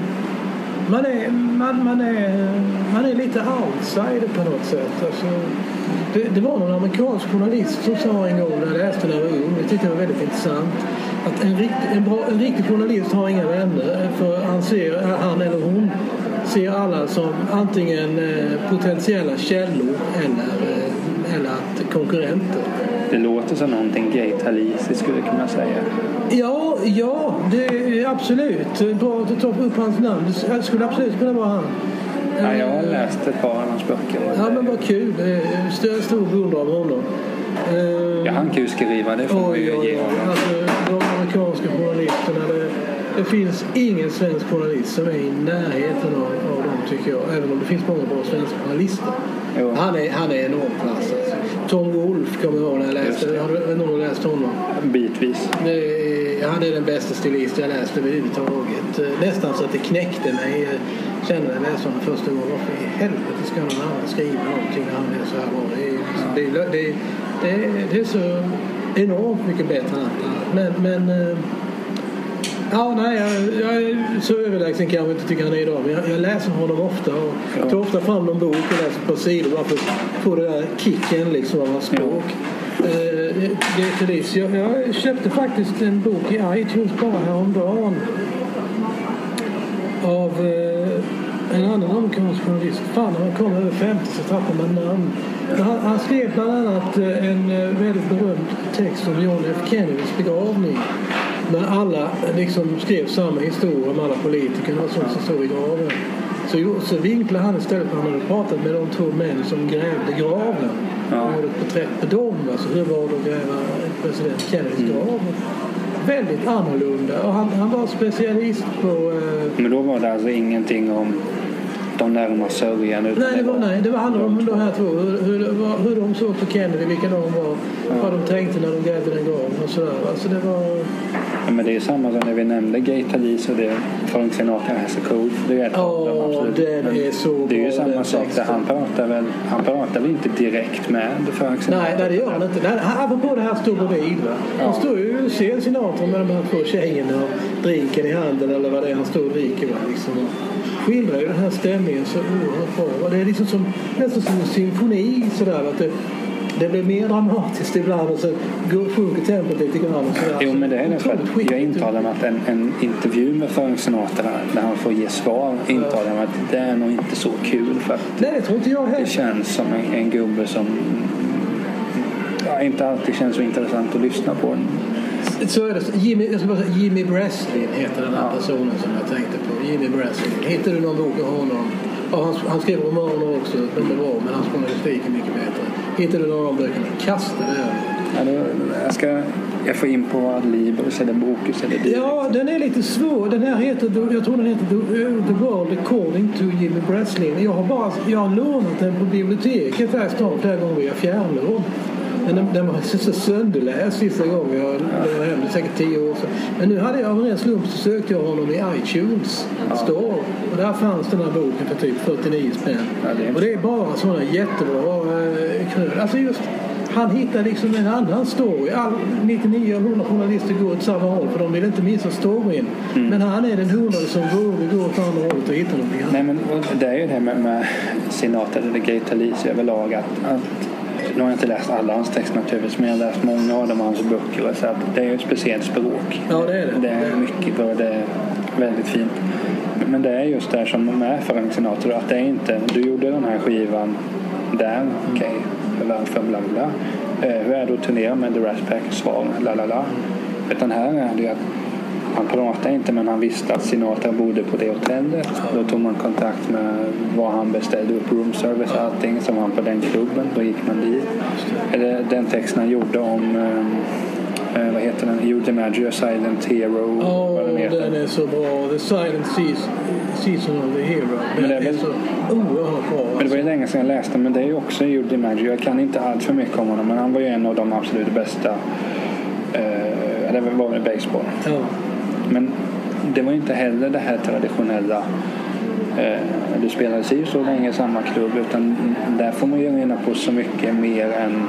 man, är, man, man, är, man är lite outsider på något sätt. Alltså, det, det var någon amerikansk journalist som sa en gång när jag läste när jag var ung, det tyckte jag var väldigt intressant, att en, rikt, en, bra, en riktig journalist har inga vänner för han, ser, han eller hon ser alla som antingen eh, potentiella källor eller, eh, eller att konkurrenter. det låter som någonting Gay Talisi skulle kunna säga. Ja, ja, det är absolut. Bra att du tar upp hans namn. Det skulle absolut kunna vara han. Ja, jag har Eh, läst ett par av hans böcker. Ja, men vad kul. Eh, Stor, stor beundrare av honom. Ja, han skriva, det får man ju ge honom. Alltså, de amerikanska journalisterna. Det, det finns ingen svensk journalist som är i närheten av, av dem tycker jag. Även om det finns många bra svenska journalister. Jo. Han är, han är enormt vass alltså. Tom Wolfe kommer jag ihåg när jag läste. Det. Har du någon läst honom? Bitvis. Är, han är den bästa stilist jag läst överhuvudtaget. Nästan så att det knäckte mig. Jag Kände när jag läste honom första gången. Varför i helvete ska någon annan skriva någonting när han är så här bra? Det är, liksom, det, det, det, det är så enormt mycket bättre än allt annat. Men, men eh, Ja, nej, jag, jag är så överlägsen kanske jag inte tycker han är idag. Men jag, jag läser honom ofta och Ja. tar ofta fram någon bok och läser par sidor bara för att få den där kicken liksom av hans språk. Eh, det, det. Jag, jag köpte faktiskt en bok i iTunes bara häromdagen. Av eh, en annan amerikansk journalist. Fan, när man kommer över 50 så tappar man namn. Han, han skrev bland annat eh, en eh, väldigt berömd text om John F Kennedys begravning. När alla liksom skrev samma historia om alla politikerna och sånt som stod i graven. Så, så vinklade han istället för han hade pratat med de två män som grävde graven. Ja. Och gjorde ett porträtt på dem. Alltså hur var det att gräva president Kennedys Mm. grav? Väldigt annorlunda. Och han, han var specialist på... Eh, Men då var det alltså ingenting om de närmare sörjan. utan Nej, det var, nej, det var handlade om de här två. Hur, hur, hur de såg på Kennedy, vilka de var. Vad de tänkte när de grävde den graven och sådär. Alltså det var... Ja, men det är samma som när vi nämnde Gay Talese och det Frank Sinatra has a code. Det är ett av dem, Ja, absolut. den Men är så Det är ju samma sak där. Han pratar väl, han pratar väl inte direkt med Frank Sinatra? Nej, nej, det gör han inte. Nej, han- Apropå det här stå bredvid. Va? Han Ja. står ju och ser Sinatra med de här två tjejerna och drinken i handen eller vad det är han står och dricker. Va? Liksom. Och skildrar ju den här stämningen så oerhört bra. Va? Det är liksom som, nästan som en symfoni. Sådär, att det, det blir mer dramatiskt ibland och så sjunker tempot lite grann. Och sådär. Jo, men det är det för att jag intalar mig att en, en intervju med Frank Sinatra där han får ge svar intalar mig att det är nog inte så kul för att Nej, det tror inte jag det heller. känns som en, en gubbe som ja, inte alltid känns så intressant att lyssna på. Så är det. Jimmy, jag ska bara säga, Jimmy Breslin heter den här personen som jag tänkte på. Jimmy Breslin. Hittar du någon bok av honom? Ja, han, han skrev romaner också. De är bra, men hans journalistik är mycket bättre. Hittar du någon av de böckerna? Kasta det över. Ja, då, jag, ska, jag får in på Adlibris eller Bokus eller. Ja, den är lite svår. Den här heter, jag tror den heter The, World According to Jimmy Breslin. Jag har, bara, jag har lånat den på biblioteket här i stan flera gånger via fjärrlån. Men den, var så sönderläst sista gången jag lånade hem. Det är säkert tio år sedan. Men nu hade jag av en ren slump så sökte jag honom i iTunes Store. Och där fanns den här boken för typ 49 spänn. Det Och det är bara sådana jättebra eh, knöl. Alltså just han hittar liksom en annan story. All, 99 av 100 journalister går åt samma håll för de vill inte missa storyn. Men han är den hundrade som vågar gå åt andra hållet och hitta någonting annat. Nej, men det är ju det med, med Sinatra eller Talese överlag att, att nu har jag inte läst alla hans texter naturligtvis men jag har läst många av dem hans böcker så att det är ett speciellt språk. Ja, det är det. Det är mycket bra, det är väldigt fint. Men det är just det som med Frank Sinatra att det är inte, du gjorde den här skivan där, okej, varför bla bla bla. Eh, hur är det att turnera med The Rat Pack? Svar, la la la. Utan här är det ju att han pratade inte men han visste att Sinatra bodde på det hotellet. Då tog man kontakt med var han beställde upp room service och allting som var på den klubben. Då gick man dit. Eller den texten han gjorde om eh, vad heter den? You DiMaggio, Silent Hero. Åh, vad den är så bra. The Silent Seas- Season of the Hero. Den Men det är, är väl- så oerhört bra. Men det var ju länge sedan jag läste men det är ju också Jude DiMaggio. Jag kan inte allt för mycket om honom men han var ju en av de absolut bästa. Eh, det var väl baseball. Ja. Men det var inte heller det här traditionella eh, du spelade si så länge i samma klubb utan där får man ju reda på så mycket mer än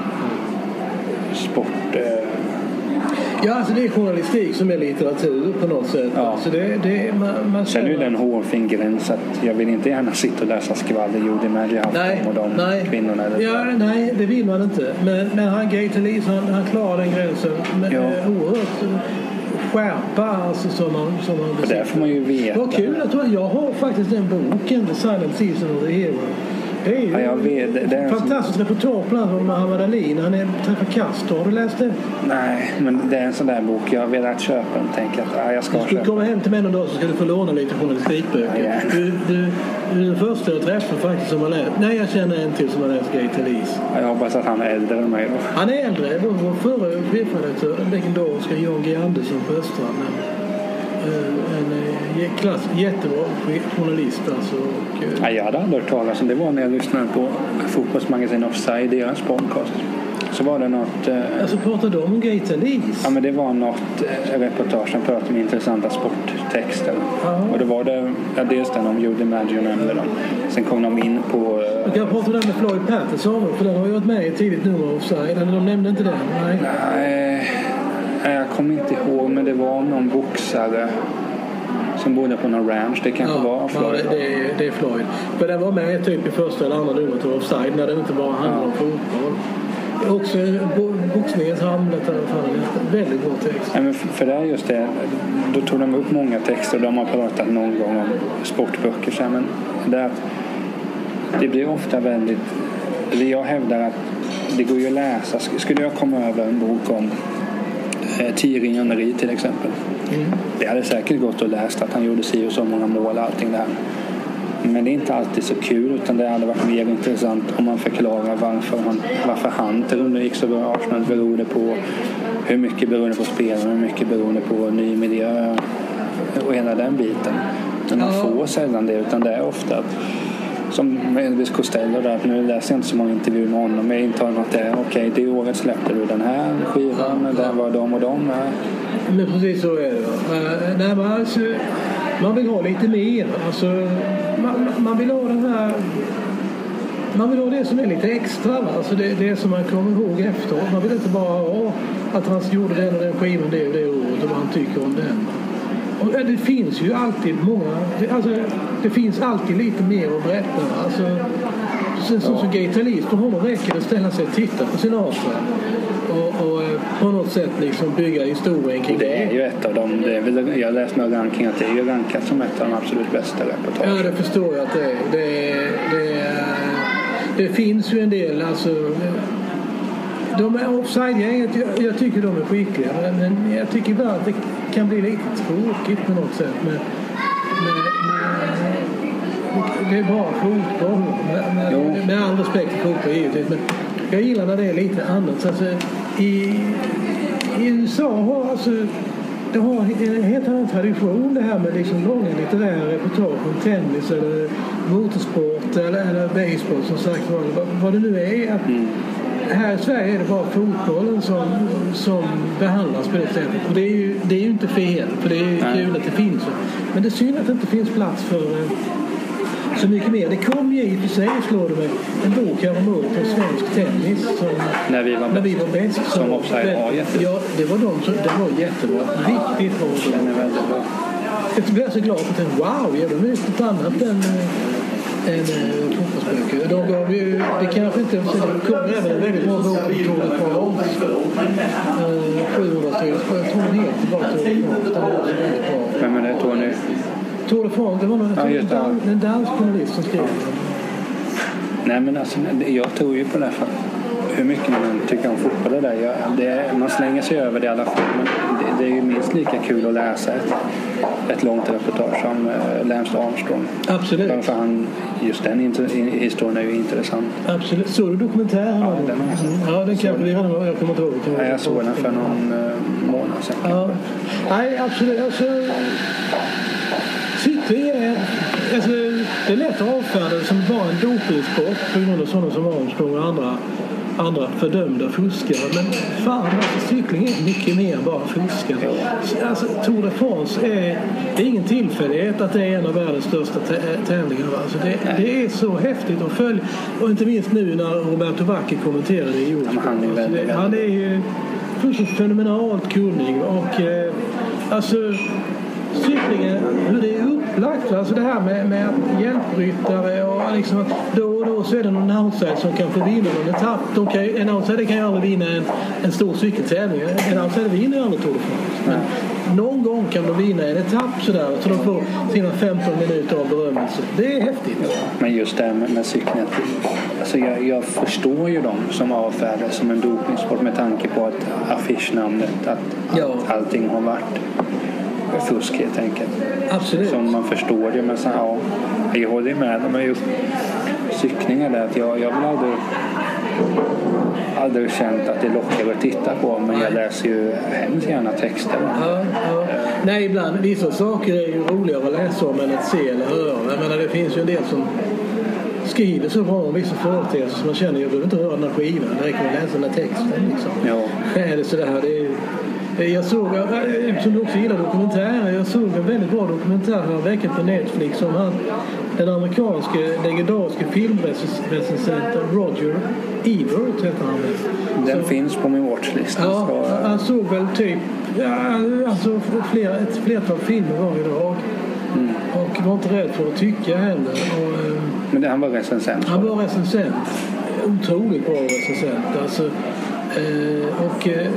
sport. Eh, ja, alltså det är journalistik som är litteratur på något sätt. Ja. Alltså det, det, man, man sen är ju känner- det en hårfin gräns att jag vill inte gärna sitta och läsa skvaller Nej, om och de nej. kvinnorna. Eller Ja, nej, det vill man inte. Men, men han Gator Lees, han, han klarar den gränsen med Ja. ja. oerhört eh, skärpa alltså, som man, som man där får man ju veta. Vad kul. Tror, jag har faktiskt den boken, The Silent Season of the Hero. Det är ju Ja, jag vet. Det- är fantastiskt reportage bland annat om Muhammad Ali när han är- träffar Castro. Har du läst det? Nej, men det är en sån där bok jag har velat köpa och tänker att ja, jag ska Du köpa. komma hem till mig någon dag så ska du få låna lite journalistikböcker. Ja, gärna. Du, du, du är den första jag träffar faktiskt som har läst. Nej, jag känner en till som har läst Gator Lees. Ja, Jag hoppas att han är äldre än mig då. Han är äldre. Vår förre chefredaktör, den legendariska Jan G Andersson på Östrand. En, klass, jättebra journalist alltså. Och, eh, Ja, jag hade aldrig hört talas om det. var när jag lyssnade på fotbollsmagasin Offside, deras podcast. Så var det något... Eh, Alltså pratar de om Gator Lees? Ja, men det var något eh, reportage som pratade om intressanta sporttexter. Jaha. Och då var det ja, dels den om Judy Maggio nämnde dem. Sen kom de in på... Jag Eh, kan prata om den med Floyd Patterson för den har ju varit med i ett tidigt nummer av Offside. Eller de nämnde inte den. Nej, nej, jag kommer inte ihåg, men det var någon boxare som bodde på någon ranch. Det kanske var ja Floyd. det, det, är, det är Floyd. För den var med typ i första eller andra numret av Offside när den inte bara handlade om fotboll. Också bo- boxningens Hamlet eller vad. Väldigt bra text. Nej, men för för det är just det. Då tog de upp många texter. De har pratat någon gång om sportböcker. Så här, men det, är att det blir ofta väldigt... Jag hävdar att det går ju att läsa. Sk- Skulle jag komma över en bok om Thierry Henry till exempel. Det hade säkert gått att läsa att han gjorde si och så många mål och allting där. Men det är inte alltid så kul utan det hade varit mer intressant om man förklarar varför han, varför han gick så bra i Arsenal. Beroende på hur mycket beroende på spelarna, hur mycket beroende på ny miljö och hela den biten. Men man får sällan det utan det är ofta att som Elvis Costello där, nu läser jag inte så många intervjuer med honom men jag intar att det är okej, det året släppte du den här skivan, där var de och de med. Men precis så är det. Men, eh, nej, men alltså, man vill ha lite mer. Alltså, man, man vill ha den här... Man vill ha det som är lite extra. Va? Alltså det, det som man kommer ihåg efteråt. Man vill inte bara ha att han gjorde den och den skivan det och det året och vad han tycker om den. Och eh, det finns ju alltid många... det- Alltså, det finns alltid lite mer att berätta. Alltså, sen så, som gitarrist för honom räcker det att ställa sig och titta på Sinatra. Och, och eh, på något sätt liksom bygga historien kring Det är det. ju ett av dem. Det är jag har läst några rankningar att det är ju rankat som ett av de absolut bästa reportagen. Ja, det förstår jag att det är. Det, är- det, är- det finns ju en del, alltså... De är offside-gänget, jag, jag tycker de är skickliga. Men, men jag tycker ibland att det kan bli lite tråkigt på något sätt. Med, det är bara fotboll. Med, med, med all respekt för fotboll givetvis. Men jag gillar när det är lite annat. Alltså, i, I USA har alltså det har en helt annan tradition det här med liksom långa litterära reportage om tennis eller motorsport eller, eller baseball som sagt vad, vad det nu är. Att Här i Sverige är det bara fotbollen som, som behandlas på det sättet. Och det är ju, det är ju inte fel, för det är ju kul att det finns. Men det är synd att det inte finns plats för eh, så mycket mer. Det kom ju i och för sig, slår det mig, en bok häromåret om svensk tennis. Som, När vi var när vi var bäst. Som Offside var jättebra. Ja, det var de som, det var jättebra. Riktigt bra. Den är väldigt bra. Jag blev så glad att tänkte, wow, gör de ut något annat än, äh, än äh, fotbollsböcker? De gav ju, det kanske inte, det kommer även en väldigt bra bok om. Uh, 700 sidor, jag tror den heter bara väldigt bra. Vem är det? Tony? Tour de France, det var någon, Ja, en, dan- en dansk journalist som skrev den. Nej men alltså, jag tror ju på det för hur mycket man tycker om fotboll det där. Jag, det man slänger sig över det i alla fall. Men det, det är ju minst lika kul att läsa ett, ett långt reportage som uh, Lance Armstrong. Absolut. Bara För han, just den inter, i- historien är ju intressant. Absolut. Såg du dokumentären? Ja, den sett. Ja, den kanske vi redan. Jag kommer inte ihåg. Nej, jag såg den för någon uh, månad sedan. Ja. Nej, absolut. Alltså, cykling är... Alltså, det är lätt att avfärda det som bara en dopingsport på grund av sådana som Armstrong och andra, andra fördömda fuskare. Men fan, alltså, cykling är mycket mer än bara fuskare. Alltså, Tour de France är... Det är ingen tillfällighet att det är en av världens största tä- tävlingar. Alltså, det, det är så häftigt att följa. Och inte minst nu när Roberto Vacchi kommenterade i Eurosport. Ja, men han är Alltså, det- han är ju fullständigt fenomenalt kunnig. Och eh, alltså cyklingen, hur det upplagt. Alltså det här med, med att hjälpryttare och liksom att då och då så är det någon outsider som kan få vinna någon etapp. De kan, en outsider kan ju aldrig vinna en, en stor cykeltävling. En outsider vinner ju aldrig Tour de France. Men någon gång kan de vinna en etapp sådär så de får sina 15 minuter av berömmelse. Det är häftigt. Men just det här med, med cykeln. Alltså jag, jag förstår ju dem som avfärdar som en dopingsport med tanke på att affischnamnet, att Ja. allt, allting har varit fusk helt enkelt. Absolut. Som man förstår det. Men så, ja, jag håller ju med. Men just cykling är det att jag, jag vill aldrig aldrig känt att det lockar att titta på men jag läser ju hemskt gärna texter. Ja, ja. Nej, ibland. Vissa saker är ju roligare att läsa om än att se eller höra. Jag menar, det finns ju en del som skriver så bra om vissa företeelser som man känner jag behöver inte höra den här skivan. Det räcker med att läsa den här texten. Liksom. Ja. Är det sådär, det är, jag såg, som du också gillar dokumentärer, jag såg en väldigt bra dokumentär här veckan på Netflix om han, den amerikanske legendariske filmrecensenten Roger Ebert heter han väl. Den Så- finns på min watchlist. Ja, så, han såg väl typ ja, alltså flera, ett flertal filmer varje dag. Och var inte rädd för att tycka heller. Och, eh, men det, han var recensent. han var recensent. Otroligt bra recensent. Alltså, eh, Eh, och, eh,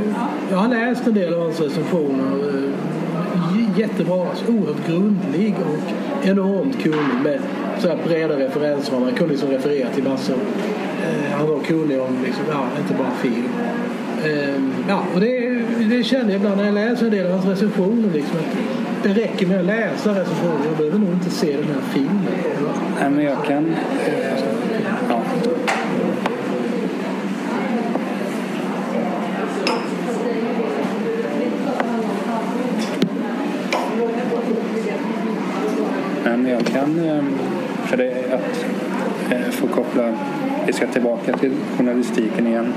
jag har läst en del av hans recensioner. Eh, jättebra. Alltså, oerhört grundlig och enormt kunnig med så här breda referenser. Han kunde liksom referera till massor. Han var kunnig om, liksom, ja, inte bara film. Ja, och det, det känner jag ibland när jag läser en del av hans recensioner. Liksom, att det räcker med att läsa recensionen. Jag behöver nog inte se den här filmen. Nej, men jag kan... Men jag kan... eh, För det att eh, få koppla... Vi ska tillbaka till journalistiken igen.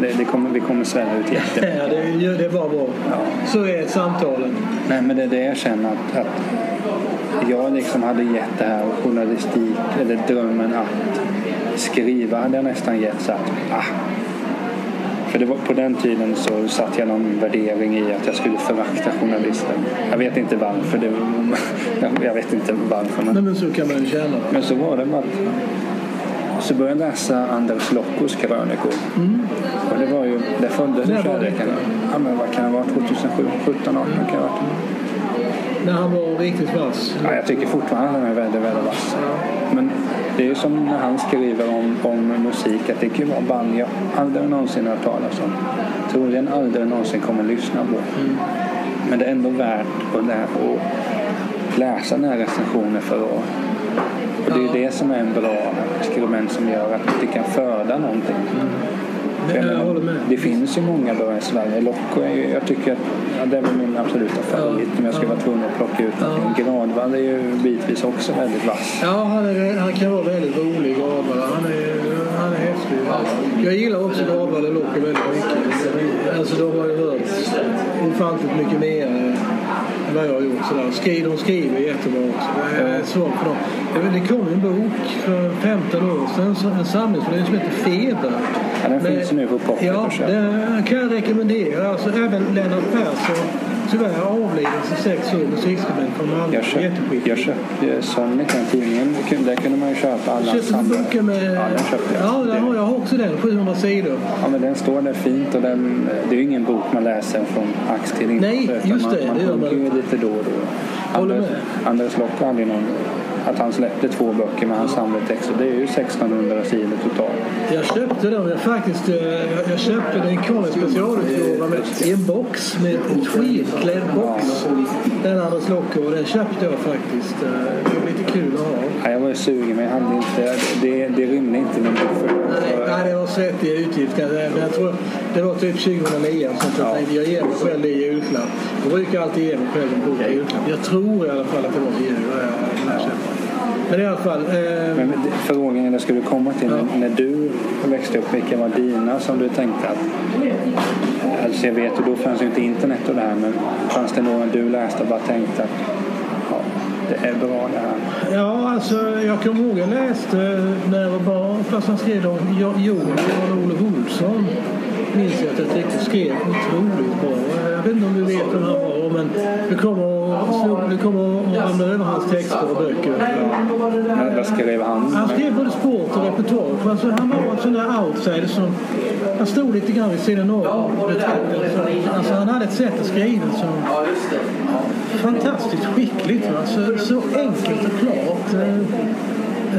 Det, det kommer, vi kommer svälla ut jätte. Ja, det, det var bra. Ja. Så är samtalen. Nej, men det är det jag känner att, att jag liksom hade gett det här journalistik, eller drömmen att skriva hade jag nästan gett så att, ah. För det var, på den tiden så satt jag någon värdering i att jag skulle förakta journalisten. Jag vet inte varför. Det, jag, vet inte varför. Nej, Men, men så kan man känna. men så var det bara att så började jag läsa Anders Lockos krönikor. Och det var ju, det det? kärleken. Ja, men vad kan det vara? 2007, 17, 18 kan det ha varit. När han var riktigt vass. Ja, jag tycker fortfarande den är väldigt, väldigt vass. Men det är ju som när han skriver om, om musik att det kan vara band jag aldrig någonsin har hört talas om. Troligen aldrig någonsin kommer lyssna på. Men det är ändå värt att, lä- att läsa den här recensionen för att och det är ju det som är en bra skribent som gör att det kan föda någonting. För jag Jag menar, håller med. Det finns ju många bra i Sverige. Locko är ju, jag tycker att ja, det är min absoluta favorit om jag skulle vara tvungen att plocka ut någonting. Gradvall är ju bitvis också väldigt vass. Ja, han, är, han kan vara väldigt rolig, Gradvall. Han är, han är häftig. Jag gillar också Gradvall och Locke väldigt mycket. Alltså, de har ju hört ofantligt mycket mer än vad jag har gjort. Sådär. Skri, de skriver jättebra också. Det är svårt för dem. Det kom en bok för 15 år sedan, en samlingsvolym som heter Feber. Ja, den Men- finns nu på Pocket Ja, att köpa. den kan jag rekommendera. Alltså, även Lennart Persson, tyvärr avliden för sex år, musikskribent från Malmö. Jag köpte, jag köpte Sonic, den tidningen. Där kunde man ju köpa alla Köpte du med... Ja, den köpte jag. Ja, där har jag också den. 700 sidor. Ja, men den står där fint och den, det är ju ingen bok man läser från ax till. Nej, just man, det, Man det gör man ju lite då och då. Håller Anders, med. Anders Locke hade ju någon, att han släppte två böcker med hans samlade texter. Det är ju 1600 sidor totalt. Jag köpte den. Jag, faktiskt, eh, jag, jag köpte den. en specialutgåva i en box med en skivklädd box. Den Anders Locke och den köpte jag faktiskt. Eh, Det var lite kul att ha. Ja, jag var ju sugen men jag hade inte, det, det rymde inte min buffert. Nej, det var svettiga utgifter. Jag tror det var typ 2009 och sånt. Jag ger mig själv det i julklapp. Jag brukar alltid ge mig själv en bok i julklapp. Jag tror i alla fall att det var till jul. Men i alla fall. Eh, Men frågan jag skulle komma till, när, när du växte upp, vilka var dina som du tänkte att... Alltså jag vet, och då fanns ju inte internet och det här, men fanns det någon du läste och bara tänkte att ja, det är bra det här? Ja, alltså jag kommer ihåg jag läste när jag var barn, fast han skrev om Jo- Johan Jan-Olof Olsson. Minns jag att jag tyckte skrev otroligt bra. Jag vet inte om du vet vem han var, men du kommer att, du kommer att ramla över hans texter och böcker. Vad skrev han? Han skrev både sport och repertoar. Alltså, han var en sån där outsider som... Han stod lite grann vid sidan av. Alltså, han hade ett sätt att skriva som... Fantastiskt skickligt. Alltså, så enkelt och klart. eh,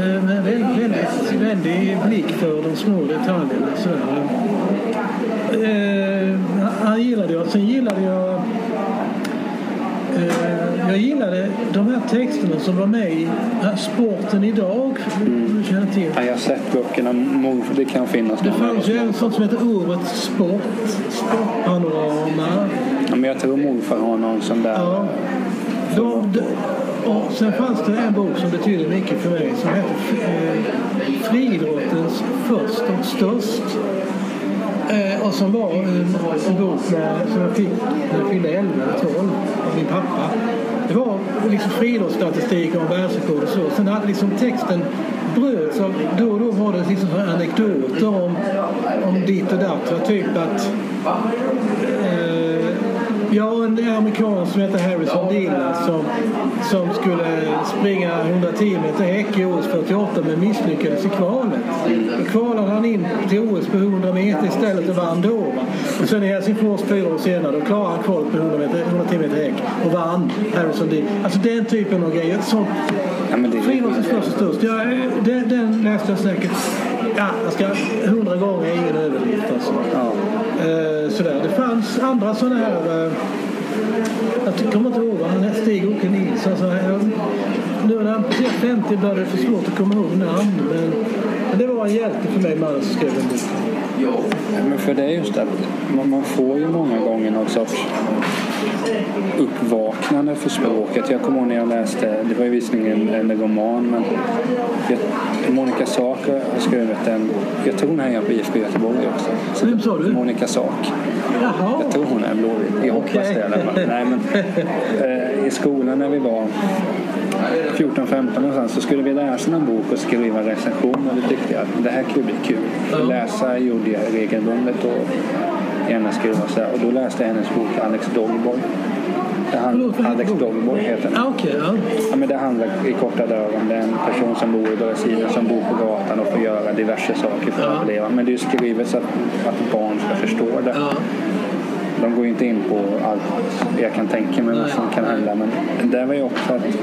eh, Med väldigt, väldigt väldig blick för de små detaljerna. Så, eh, han gillade jag. Sen gillade jag... Eh, jag gillade de här texterna som var med i Sporten idag. Du känner till. Ja, jag har sett böckerna, det kan finnas Det fanns ju en sån som heter Årets Sport. Sportpanorama. Ja, men jag tror morfar har någon sån där. Ja. De, de, och sen fanns det en bok som betyder mycket för mig som heter eh, Friidrottens först och störst. Eh, och som var en, en bok med, som jag fick när jag fyllde 11 eller 12 av min pappa. Det var liksom friidrottsstatistik och världsrekord och så. Sen hade liksom texten bröts av, då och då var det liksom anekdoter om, om ditt och datt. Typ att Ja, en amerikan som heter Harrison Dillard som, som skulle springa 110 meter häck i OS 48 men misslyckades i kvalet. Då kvalade han in till OS på 100 meter istället och vann då. Och sen i Helsingfors fyra år senare då klarade han kvalet på 100 meter, 110 meter häck och vann Harrison Dillard. Alltså den typen av grejer. Sånt, Ja, Friidrottens första störst. Ja, den, den läste jag säkert ja, jag ska, hundra gånger, är ingen överdrift alltså. Ja. Eh, sådär. Det fanns andra sådana här... Eh, jag kommer inte ihåg vad han hette, Stig-Åke Nilsson. Så här, nu när han passerat 50 började det för svårt att komma ihåg namn. Men, men det var en hjälte för mig, mannen som skrev en bok. Ja, Men för det är just att man, man får ju många gånger någon sorts uppvaknande för språket. Jag kommer ihåg när jag läste, det var ju visserligen en, en roman, men jag, Monica Saker har skrivit en, jag tror hon hejar på IFK Göteborg också. Så Vem sa du? Monica Sak. Jaha. Jag tror hon är blåvit. Jag hoppas Okej. det i alla fall. Nej, men, eh, I skolan när vi var 14-15 någonstans så skulle vi läsa en bok och skriva en recension och det tyckte jag att det här kunde bli kul. Ja. Läsa gjorde jag regelbundet och gärna skriva så. Och då läste jag hennes bok Alex Dogboy. Han, Alex? Dogboy heter den. Ah, Okej, ja. Ja, men det handlar i korta drag om det är en person som bor i Brasilien som bor på gatan och får göra diverse saker för att överleva. Men det är skrivet så att, att barn ska förstå det. De går ju inte in på allt jag kan tänka mig vad som kan hända. Men det var ju också att den,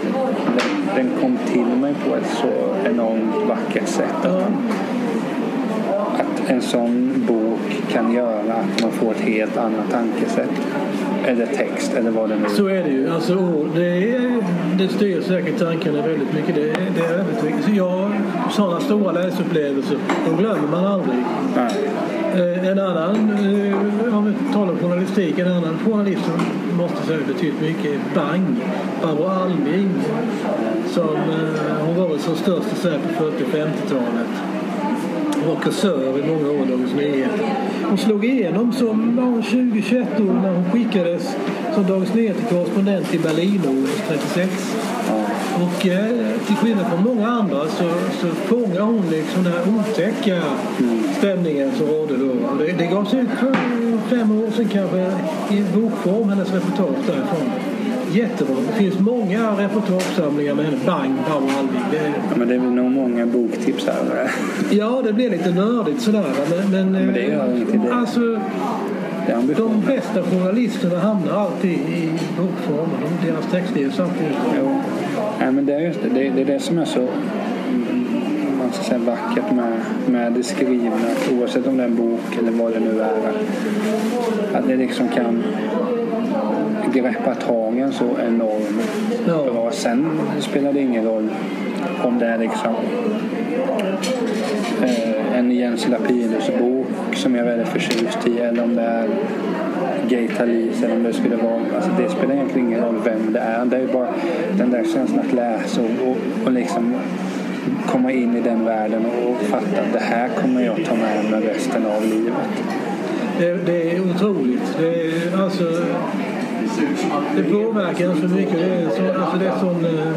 den kom till mig på ett så enormt vackert sätt. Att en sån bok kan göra att man får ett helt annat tankesätt. Eller text eller vad det nu Så är det ju. Alltså, det, är, det styr säkert tankarna väldigt mycket. Det, är- det är väldigt. Så jag, sådana stora läsupplevelser, de glömmer man aldrig. Nej. Eh, En annan, eh, om vi talar om journalistik, en annan journalist som måste säga betytt mycket är Bang, Barbro Alming. Som, eh, hon var väl som störst i Sverige på 40 och 50-talet. Hon var i många år i Dagens Nyheter. Hon slog igenom som 20-21 år när hon skickades som Dagens Nyheter-korrespondent till Berlin 36. Och eh, till skillnad från många andra så, så fångar hon liksom den här otäcka stämningen som rådde då. Det, det gavs ut för fem år sedan kanske i bokform, hennes reportage därifrån. Jättebra. Det finns många reportagesamlingar med henne. Bang, Barbro Alving. Det, Ja, men det är väl nog många boktips här. ja, det blir lite nördigt sådär. Men, men, Men det gör eh, ingenting. Alltså, de bästa journalisterna hamnar alltid i bokform. De- Deras texter är samtidigt Jo. Nej, men det är just det. Det, det är det som är så mm, man ska säga, vackert med, med det skrivna. Oavsett om det är en bok eller vad det nu är. Att det liksom kan greppa tagen så enormt Ja. bra. Sen spelar det ingen roll om det är liksom eh, en Jens Lapidus bok som jag är väldigt förtjust i eller om det är Gay Talese eller om det skulle vara, alltså det spelar egentligen ingen roll vem det är. Det är bara den där känslan att läsa och, och, och liksom komma in i den världen och fatta att det här kommer jag ta med mig resten av livet. Det, det är otroligt. Det, är, alltså, det påverkar en så mycket. Det är, så, alltså det är sån, eh,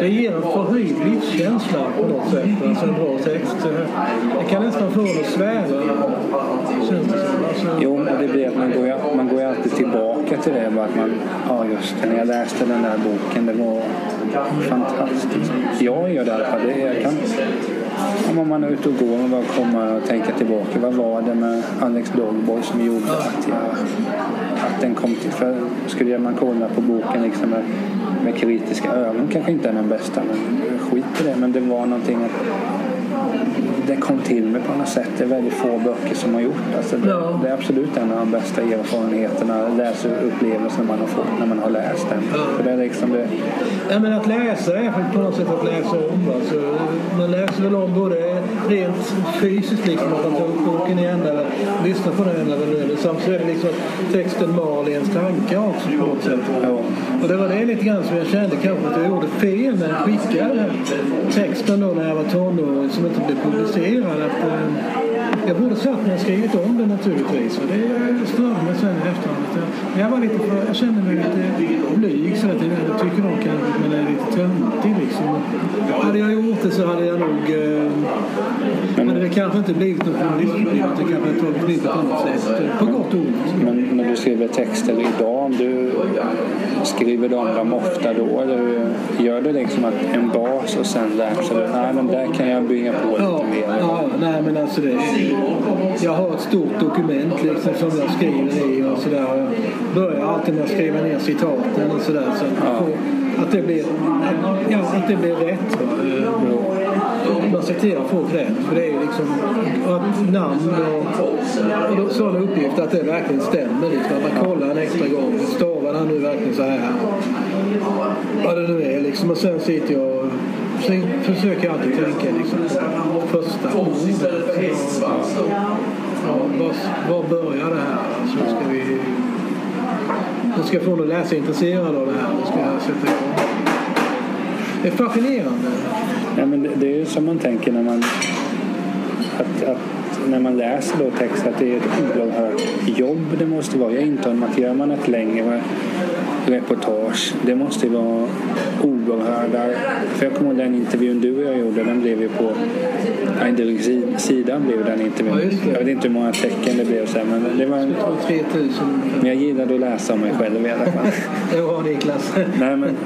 det ger en förhöjd livskänsla på något sätt. Alltså en bra text. Det kan nästan få en att sväva. Känns det som. Alltså, Jo, det blir att man går, ju, man går ju alltid tillbaka till det. Bara att man, ja just det, när jag läste den där boken, det var fantastiskt. Jag gör det i alla fall. Det, jag kan, om man är ute och går och bara komma och tänka tillbaka. Vad var det med Alex Dogboy som gjorde att, jag, den kom till? För skulle man kolla på boken liksom med, med kritiska ögon kanske inte är den bästa, men skit i det. Men det var någonting att det kom till mig på något sätt. Det är väldigt få böcker som har gjort alltså det. Ja. Det är absolut en av de bästa erfarenheterna, läsupplevelserna man har fått när man har läst den. För det är liksom det, Ja, men att läsa är på något sätt att läsa om. Alltså, man läser väl om både rent fysiskt, liksom, att man tar upp boken igen eller lyssnar på den. Eller, eller. Samt så är det liksom att texten mal i ens tankar också på något sätt. Ja. Och det var det lite grann som jag kände kanske att jag gjorde fel när jag skickade texten då när jag var tonåring som inte blev publicerad. Att, eh, jag borde satt mig och skrivit om det naturligtvis. Och det störde mig sen i efterhand. Att jag, jag, var lite för, jag kände mig lite blyg så att jag tycker de kanske att man är lite töntig liksom. Hade jag gjort det så hade jag nog... Eh, hade det kanske inte blivit något journalistproblem. Det kanske hade tagit liv på annat sätt. På gott och ont. men när du skriver texter idag, om du skriver du om dem ofta då? Eller gör du liksom att en bas och sen läser du, nej men där kan jag bygga på lite Ja, mer. ja, nej men alltså det, jag har ett stort dokument liksom som jag skriver i och sådär. Jag börjar alltid med att skriva ner citaten och sådär. Så att, Ja. att, det blir, ja, att det blir rätt. Man citerar folk rätt. För det är ju liksom att namn och, och då- sådana uppgifter att det verkligen stämmer. Liksom. Att man kollar en extra gång. Stavar han nu verkligen så här? Vad det nu är liksom. Och sen sitter jag sen försöker jag alltid tänka liksom, första ordet. Ja, var, var börjar det här? Så ska vi... Nu ska jag få någon läsintresserad av det här. Nu ska jag sätta igång. Det är fascinerande. Ja, men det, det är ju som man tänker när man... Att, att när man läser då text att det är ett oerhört jobb det måste vara. Jag intar att gör man ett längre reportage, det måste vara oerhörda... För jag kommer ihåg den intervjun du och jag gjorde, den blev ju på sidan blev den intervjun. Ja, jag vet inte hur många tecken det blev sen men det var... En... 3000. Men jag gillade att läsa om mig själv i alla fall. ja, Niklas. Nej, men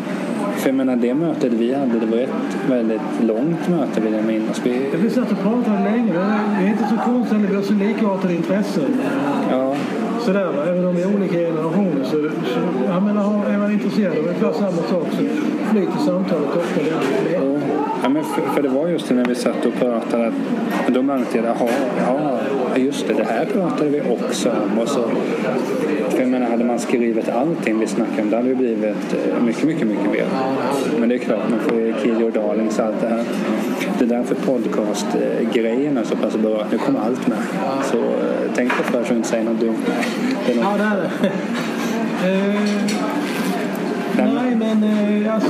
för jag menar det mötet vi hade, det var ett väldigt långt möte vill jag minnas. Vi, vi satt och pratade länge. Det är inte så konstigt vi har så likartade intressen. Ja. Sådär, va? även om vi är olika generationer så, så jag menar, är man intresserad av ungefär samma sak så flyter samtalet ofta väldigt lätt. Ja, men för, för, det var just det när vi satt och pratade. Då märkte jag, jaha, ja, just det, det här pratade vi också om. Och så, för jag menar, hade man skrivit allting vi snackade om, det hade det blivit eh, mycket, mycket, mycket mer. Men det är klart, man får ju Your Darlings allt det här. Det är därför podcastgrejen är så pass bra. Nu kommer allt med. Så eh, tänk på för så inte säger något dumt. Det något... Ja, det är det. uh, nej, men uh, alltså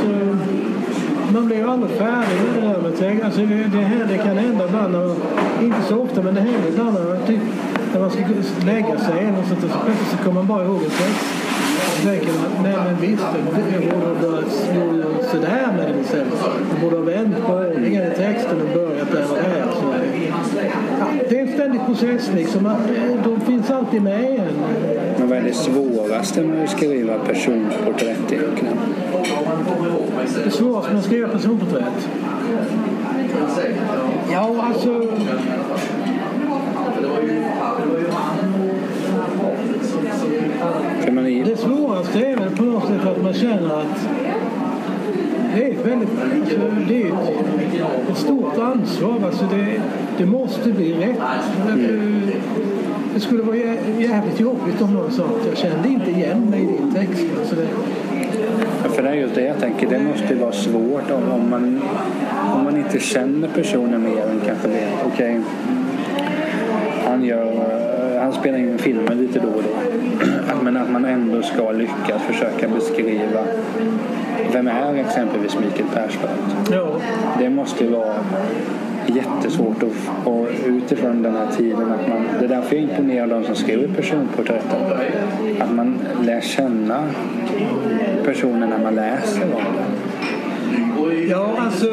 man blir ju aldrig färdig med det där med text. Alltså det, det, här, det kan hända ibland, när, inte så ofta, men det händer ibland när, typ, när man ska lägga sig eller så, så plötsligt så kommer man bara ihåg en text. Tänker man, nej men visst, jag borde ha göra sådär med den istället. Jag borde ha vänt på texten och börjat där och där. Så, ja, det är en ständig process liksom. Att, de finns alltid med en. Men vad är det svåraste med att skriva personporträtt egentligen? Det svåraste med att skriva personporträtt? Ja, alltså... Det svåraste är väl på något sätt att man känner att det är väldigt, alltså, det är ett, ett stort ansvar. Alltså det, det måste bli rätt. Mm. Det skulle vara jävligt jobbigt om någon sa att jag kände inte igen mig i din text. Alltså det, Ja, för det är just det jag tänker. Det måste vara svårt om, om, man, om man inte känner personen mer än kanske det. Okej, okay. han, gör, han spelar in filmer lite då och då. Men att man ändå ska lyckas försöka beskriva vem är exempelvis Mikael Persbrandt? Ja. Det måste vara jättesvårt att, och utifrån den här tiden att man, det är därför jag imponerar de som skriver personporträtten. Att man lär känna personen när man läser om den. Ja, alltså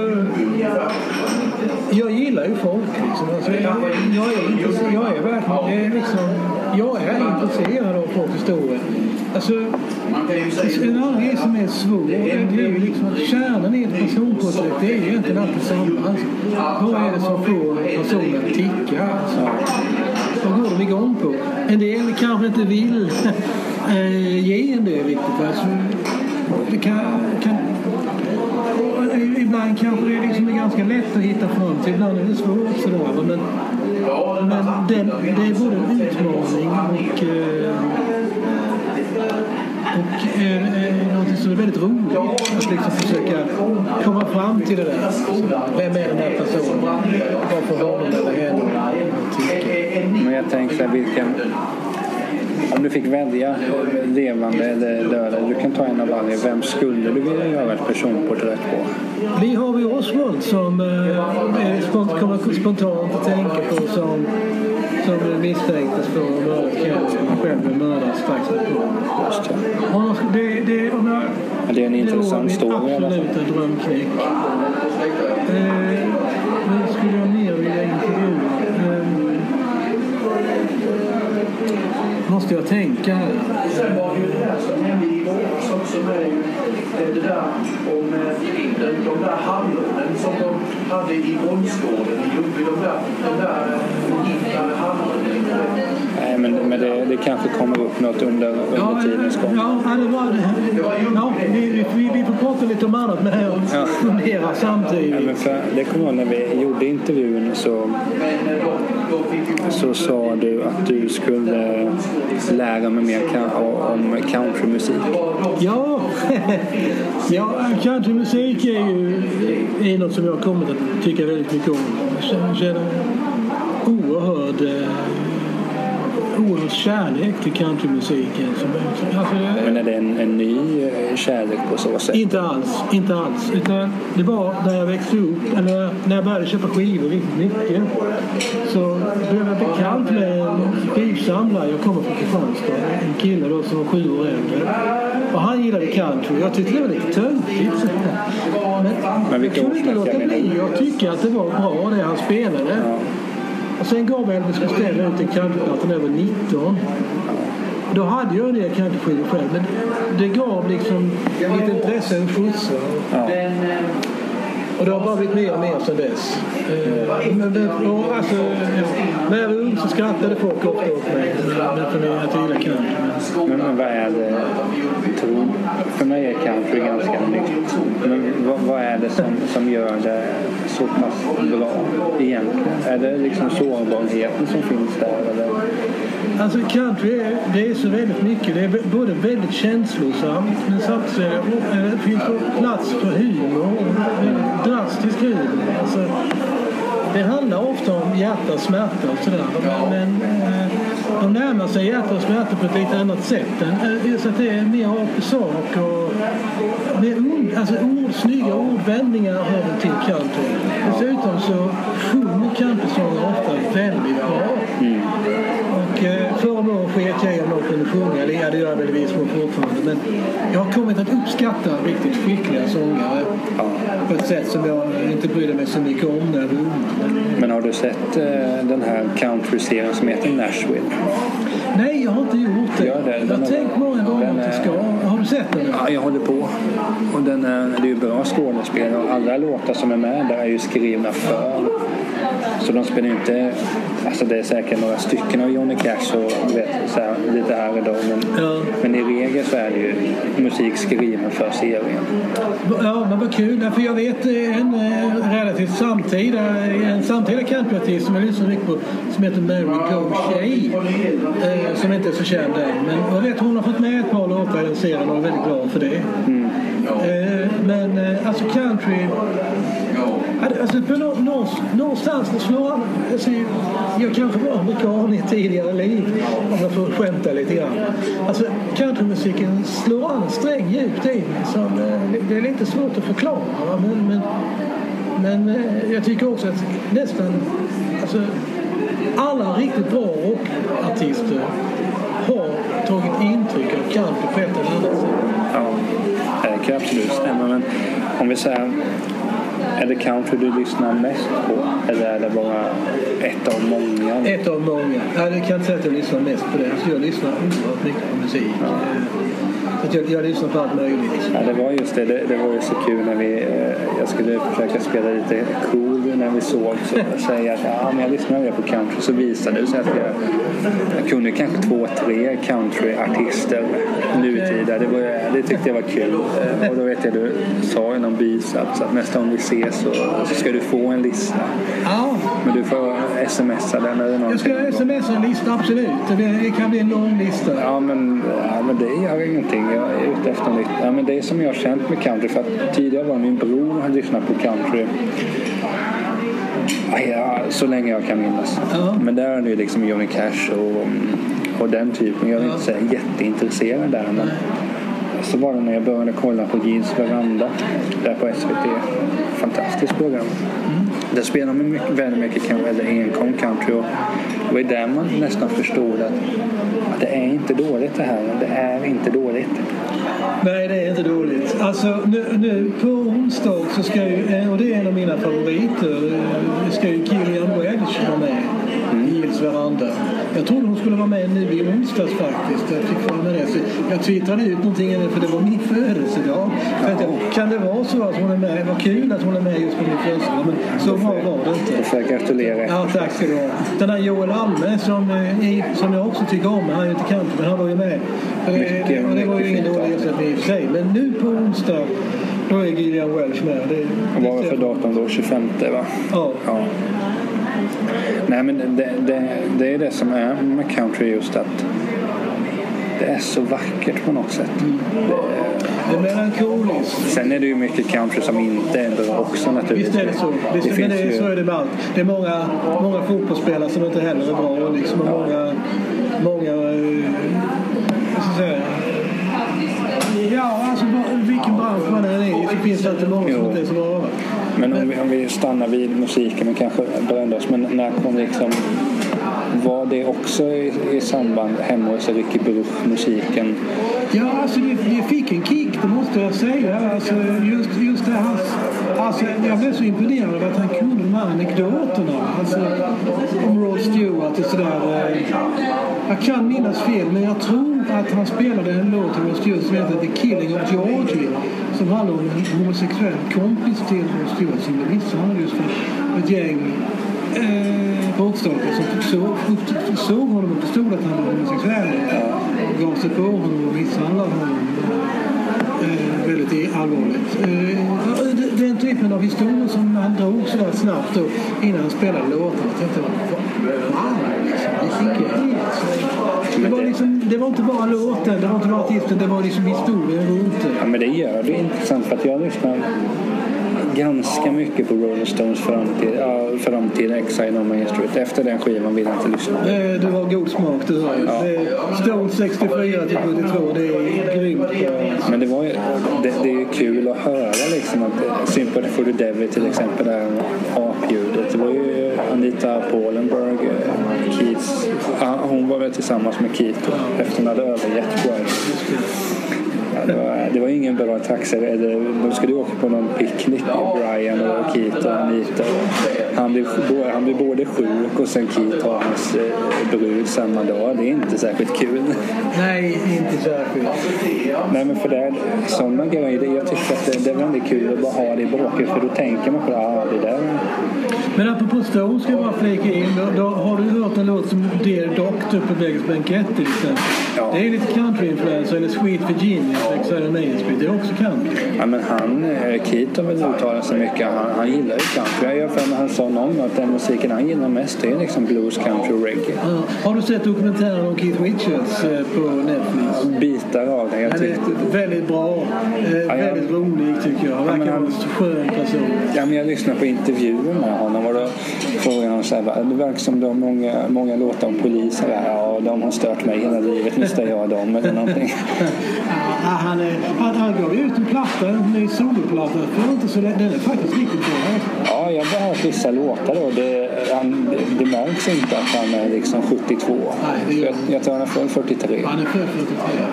jag gillar ju folk. Liksom. Alltså, jag, jag, är, jag är verkligen är liksom, jag är intresserad av folks historia. Alltså, en annan grej som är svår det är ju liksom att kärnan i ett personporträtt det är ju egentligen alltid samma. Alltså, vad är det som får personen att ticka? Alltså, vad går de igång på? En del kanske inte vill äh, ge en det riktigt. Alltså, det kan, kan ibland kanske det liksom är ganska lätt att hitta fram till. Ibland är det svårt sådär. Men, men den, det är både en utmaning och eh, och eh, eh, något som är väldigt roligt. Att liksom försöka komma fram till det där. Vem är den där personen? Varför honom eller henne? Men jag tänker så här, vilken om du fick välja levande eller döda, du kan ta en av varje. Vem skulle du vilja göra ett personporträtt på? Vi har vi Oswald som eh, kommer spontant att tänka på som, som misstänktes för att mörda Kennedy. Själv blev mördad strax därpå. Det, det, om jag, ja, det är en intressant story i alla fall. absoluta drömknäck. Eh, skulle jag mer vilja intervjua? Eh, måste jag tänka Sen var det ju det här. som hände i våras också. Eh, det där om eh, de där hallonen som de hade i Brunnsgården i Ljungby. De där, de där eh, förgiftade hallonen. Men, men det, det kanske kommer upp något under, under tidens gång. Ja, det var det. Ja, vi, vi, vi får prata lite om annat med här och ja. fundera samtidigt. Ja, men för, det kommer jag när vi gjorde intervjun så, så sa du att du skulle lära mig mer om countrymusik. Ja, ja countrymusik är ju är något som jag har kommit att tycka väldigt mycket om. Jag känner oerhörd oerhörd kärlek till countrymusiken. Alltså, det- Men är det en, en ny eh, kärlek på så sätt? Inte alls, inte alls. Utan det var när jag växte upp, eller när jag började köpa skivor riktigt mycket. Så blev jag bekant med en skivsamlare. Jag kommer från Kristianstad. En kille då som var sju år äldre. Och han gillade country. Jag tyckte det var lite töntigt. Men, Men vilka jag kunde inte låta bli att tycka att det var bra det han spelade. Och sen gav Elvis Costello ut en countryplatta när jag var 19. Då hade jag en del countryskivor själv, men det gav liksom mitt intresse en skjuts. va. Ja. Och det har bara blivit mer och mer sedan dess. Eh, Men det, och alltså, ja, när jag var ung så skrattade folk ofta åt mig att jag gillar country. Men Men, vad är det? Tror, för mig är country ganska nytt. Men vad, vad är det som, som gör det så pass bra egentligen? Är det liksom sårbarheten som finns där? Eller? Alltså country är, det är så väldigt mycket. Det är både väldigt känslosamt men samtidigt eh, finns det plats för humor. Drastisk humor. Alltså, det handlar ofta om hjärta och smärta och sådär. Men eh, de närmar sig hjärta och smärta på ett lite annat sätt. eh, Så att det är mer rakt på sak och med ord, alltså ord, snygga ordvändningar hör det till country. Dessutom så sjunger countrysångare ofta väldigt bra. Och eh, förra om åren sket jag i om de kunde sjunga. Eller ja, det gör jag väl i viss mån fortfarande. Men jag har kommit att uppskatta riktigt skickliga sångare på ett sätt som jag inte brydde mig så mycket om när jag var ung. Men har du sett eh, den här country-serien som heter Nashville? Nej, jag har inte gjort det. Gör det. Jag har tänkt många gånger att jag ska. Har du sett den? Ja, jag håller på. Och den är, det är ju bra skådespel och alla låtar som är med där är ju skrivna för. Så de spelar inte... Alltså det är säkert några stycken av Johnny Cash och vet, så här, lite här och då. Men, Ja. men i regel så är det ju musik skriven för serien. Ja, men vad kul. Därför jag vet en eh, relativt samtida, en samtida countryartist som jag lyssnar mycket på som heter Mary Go Shea. Eh, som inte är så känd än. Men jag vet hon har fått med ett par låtar i den serien och är väldigt glad för det. Eh, men alltså country... Alltså på nå, nå, någonstans snarare, slår alltså, Jag kanske var amerikan i tidigare liv om jag får skämta lite grann. Alltså countrymusiken slår an en sträng djupt i mig. som, eh, Det är lite svårt att förklara. va, Men, men, men eh, jag tycker också att nästan alltså, alla riktigt bra rockartister har tagit intryck av country på ett eller annat sätt. Ja, det kan absolut stämma. Men om vi säger, är det country du lyssnar mest på? Eller är det bara ett av många? Ett av många. Ja, det kan jag inte säga att jag lyssnar mest på det. Alltså, jag lyssnar oerhört mycket på musik. Eh, Så att jag, jag lyssnar på allt möjligt. Ja, det var just det. det. Det var ju så kul när vi... Eh, jag skulle försöka spela lite cool när vi såg. Så säga att ja, men jag lyssnar mer på country. Så visade det sig att jag, jag kunde kanske två, tre countryartister nutida. Det, var, det tyckte jag var kul. Och då vet jag du sa i någon bisats att nästa gång vi ses så, så ska du få en lista. Ja, Men du får smsa den eller någonting. jag ska smsa en lista, absolut. Det, kan bli en lång lista. Ja men, ja, men det gör ingenting. Jag är ute efter nytt. Ja, men det är som jag har känt med country. För att tidigare var min bror och hade lyssnat på country. Ja, så länge jag kan minnas. Ja. Men där är det ju liksom Johnny Cash och, och den typen. Jag är Ja. inte så jätteintresserad där. Men så var det när jag började kolla på Gils veranda. Där på SVT. Fantastiskt program. Mm. Där spelar man mycket, väldigt mycket eller enkom country. Och det var ju där man nästan förstod att, att det är inte dåligt det här. Det är inte dåligt. Nej, det är inte dåligt. Alltså, nu, nu på onsdag så ska ju, eh, och det är en av mina favoriter, eh, ska ju Gillian Welch vara med veranda. Jag trodde hon skulle vara med nu i onsdags faktiskt. Jag fick för mig det. Så jag twittrade ut någonting för det var min födelsedag. Jag, kan det vara så att hon är med? Vad kul att hon är med just på min födelsedag. Men så bra var det inte. får jag gratulera. Ja, tack ska du ha. Den där Joel Alme som, eh, som jag också tycker om, han är ju inte country men han var ju med. Det, Mycket, det, det var ju ingen dålig ersättning i och för sig. Men nu på onsdag, då är Gillian Welch med. Det, Vad var det för datum då? 25 va? Ja. Ja. Nej men det, det, det är det som är med country just att det är så vackert på något sätt. Det är melankoliskt. Sen är det ju mycket country som inte är bra också naturligtvis. Visst är det så. Det, Det finns det, är- ju- så är det med allt. Det är många, många fotbollsspelare som inte heller är bra. Liksom, och många många... eh? Ja, alltså vilken bransch man än är i så finns det alltid många som inte är så bra. Men om vi, om vi stannar vid musiken och kanske brände oss. Men när kom liksom... Var det också i, i samband hemma hos Ricky Bruch, musiken? Ja, alltså det, det fick en kick, det måste jag säga. Alltså, just, just det hans, alltså, jag blev så imponerad av att han kunde de här anekdoterna. Alltså, om Rod Stewart och sådär. Eh, jag kan minnas fel, men jag tror att han spelade en låt av Rod Stewart som heter The Killing of Georgie. Som handlar om en homosexuell kompis till Rod Stewart som blev misshandlad just för ett gäng eh, bråkstakar som såg, honom och förstod att han var homosexuell. Och gav sig på honom och misshandlade honom. Eh, väldigt allvarligt. Eh, det- den typen av historier som han drog så där snabbt då, innan han spelade låtarna. Jag tänkte, vad wow, liksom, det fick jag Det var, liksom, det var inte bara låten, det var inte bara artisten, det var liksom historien runt det. Ja, men det gör det intressant för att jag lyssnar ganska mycket på Rolling Stones fram till, ja, fram till Exile on Main Street. Efter den skivan vill jag inte lyssna. Eh, Du har god smak, du har ju. Ja. Stones 64 till 72, det är grymt. Men det, var ju, det, det är ju kul att höra liksom att eh, Sympathy for the Devil till exempel, det här apljudet. Det var ju Anita Polenberg, eh, Keats. Hon var väl tillsammans med Keith efter hon hade övergett Brian. Det, var, ingen bra taxi. De skulle åka på någon picknick, Brian och Keith och Anita. Han bo- han blev både sjuk och sen Keith har hans eh, brud samma dag. Det är inte särskilt kul. Nej, inte särskilt. Nej men för det sådana grejer. Jag tycker att det, det är väldigt kul att bara ha det i bakhuvudet för då tänker man på det. Ah, det där. Men apropå Stones ska jag bara flika in. Då, då, har du hört en låt som Dear Doctor på Beggars Bankett till exempel? Ja. Det är lite country-influencer. Eller Sweet Virginia Exile on Main Street. Det är också country. Ja, men han, eh, Keith har väl uttalat sig mycket. Han, han gillar ju country. Jag gör för mig han sa någon gång att den musiken han gillar mest är liksom blues, country och reggae. Ja. Har du sett dokumentären om Keith Richards eh, på Netflix? Bitar av den. Jag Den är väldigt bra. Eh, väldigt rolig tycker jag. Han verkar han- vara en skön person. ja, men jag lyssnade på intervjuer med honom och då frågade han så här, "Va, det verkar som du har många, många låtar om poliser. Ja, de har stört mig hela livet. Nu stör jag dem eller någonting. Ja, han, är, han, han gav ju ut en platta, en ny soloplatta för inte så länge. Den är faktiskt riktigt bra. Ja, jag har bara hört vissa låtar då. Det, han, det, det märks inte att han är liksom 72. Nej, jag, jag tror han är född 43. Han är född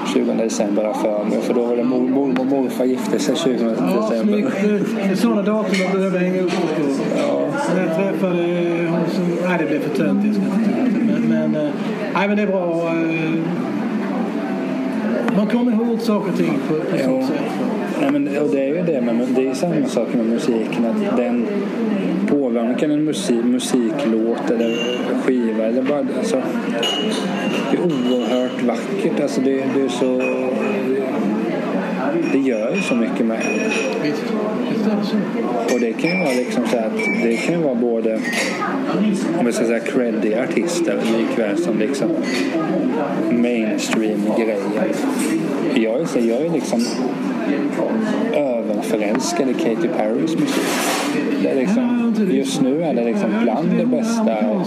43. 20 december har jag för mig. För då var det mor- mormor och morfar gifte sig 20 Ja, december. snyggt. Det är sådana datum man behöver hänga upp på. Ja. Jag träffade hon som... Nej, det blev för töntigt. Jag ska inte ta det. Men, men, eh, nej, men det är bra. eh, Man kommer ihåg saker och ting på, på så sätt. Nej, men, och det är ju det, men det är samma sak med musiken. Att den påverkar en musik, musiklåt eller skiva. Eller bara, alltså, det är oerhört vackert. Alltså, det, det är så... Det gör ju så mycket med en. Och det kan ju vara liksom så att det kan ju vara både om vi ska säga creddiga artister likväl som liksom mainstream grejer. Jag jag är liksom överförälskad i Katy Perrys musik. Det är liksom, det. just nu är det liksom bland det bästa. Ja.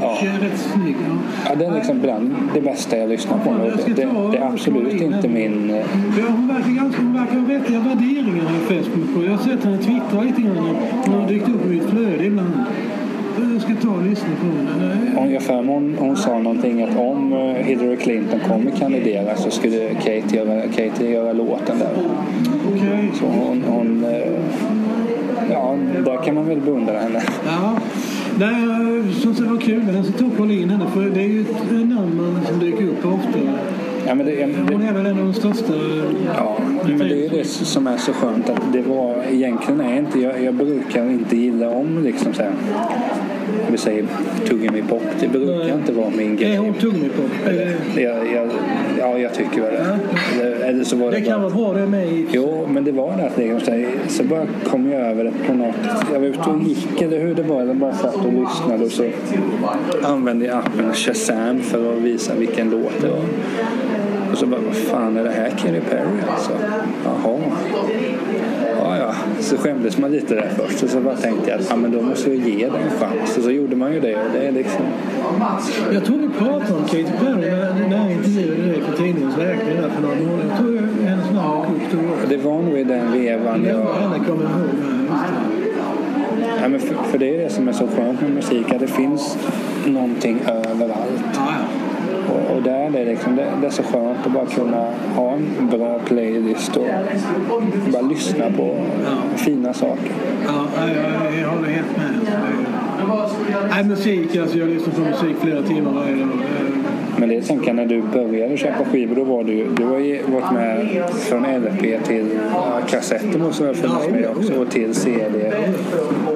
Ja. Det är liksom bland det bästa jag lyssnar på nu. Det, ta- det är absolut inte min... eh, hon verkar ha vettiga värderingar mig på. Jag har sett henne twittra lite grann. Hon har dykt upp i mitt flöde ibland. Ska ta och lyssna på henne. Hon, jag för hon, hon sa någonting att om eh, Hillary Clinton kommer kandidera så skulle Katie göra, Katie göra låten där. Okej. Så hon, hon eh, ja, där kan man väl beundra henne. Ja. Nej, som sagt var kul. Ska ta och kolla in henne. För det är ju ett namn som dyker upp ofta. Ja, men det, Hon det, är väl en av de största. ja, men det är det som är så skönt att det var egentligen är inte, jag, jag brukar inte gilla om liksom så här, vi säger tuggummi-pop. Det brukar Nej. inte vara min grej. Är hon tuggummi-pop? Jag, jag, ja, jag tycker väl det. Eller, eller så var det, Det kan vara bra det med. Jo, men det var det att liksom, så bara kom jag över det på något. Jag var ute och gick eller hur det var. Jag bara satt och lyssnade och så använde jag appen Shazam för att visa vilken låt det var. Och så bara, vad fan är det här Katy Perry alltså? Jaha. Så skämdes man lite där först. Och så bara tänkte jag att ja, men då måste jag ge det en chans. Och så gjorde man ju det. Och det är liksom... Jag tror vi pratade om Katy Perry när, när jag intervjuade dig för tidningens räkning där för några månader. Jag tror hennes namn dök upp. Det var nog i den vevan Jag jag... henne kommer jag ihåg. Ja, men för, för det är det som är så skönt med musik. Att det finns någonting överallt. Ja, ja. Och, och där är det, liksom, det, det är så skönt att bara kunna ha en bra playlist och bara lyssna på fina saker. Ja, jag, jag, jag håller helt med. Nej, musik, alltså jag lyssnar på musik flera timmar varje dag. Men det tänker jag när du började köpa skivor, då var du, du har ju varit med från LP till ja, kassetter måste ha funnits med också och till CD.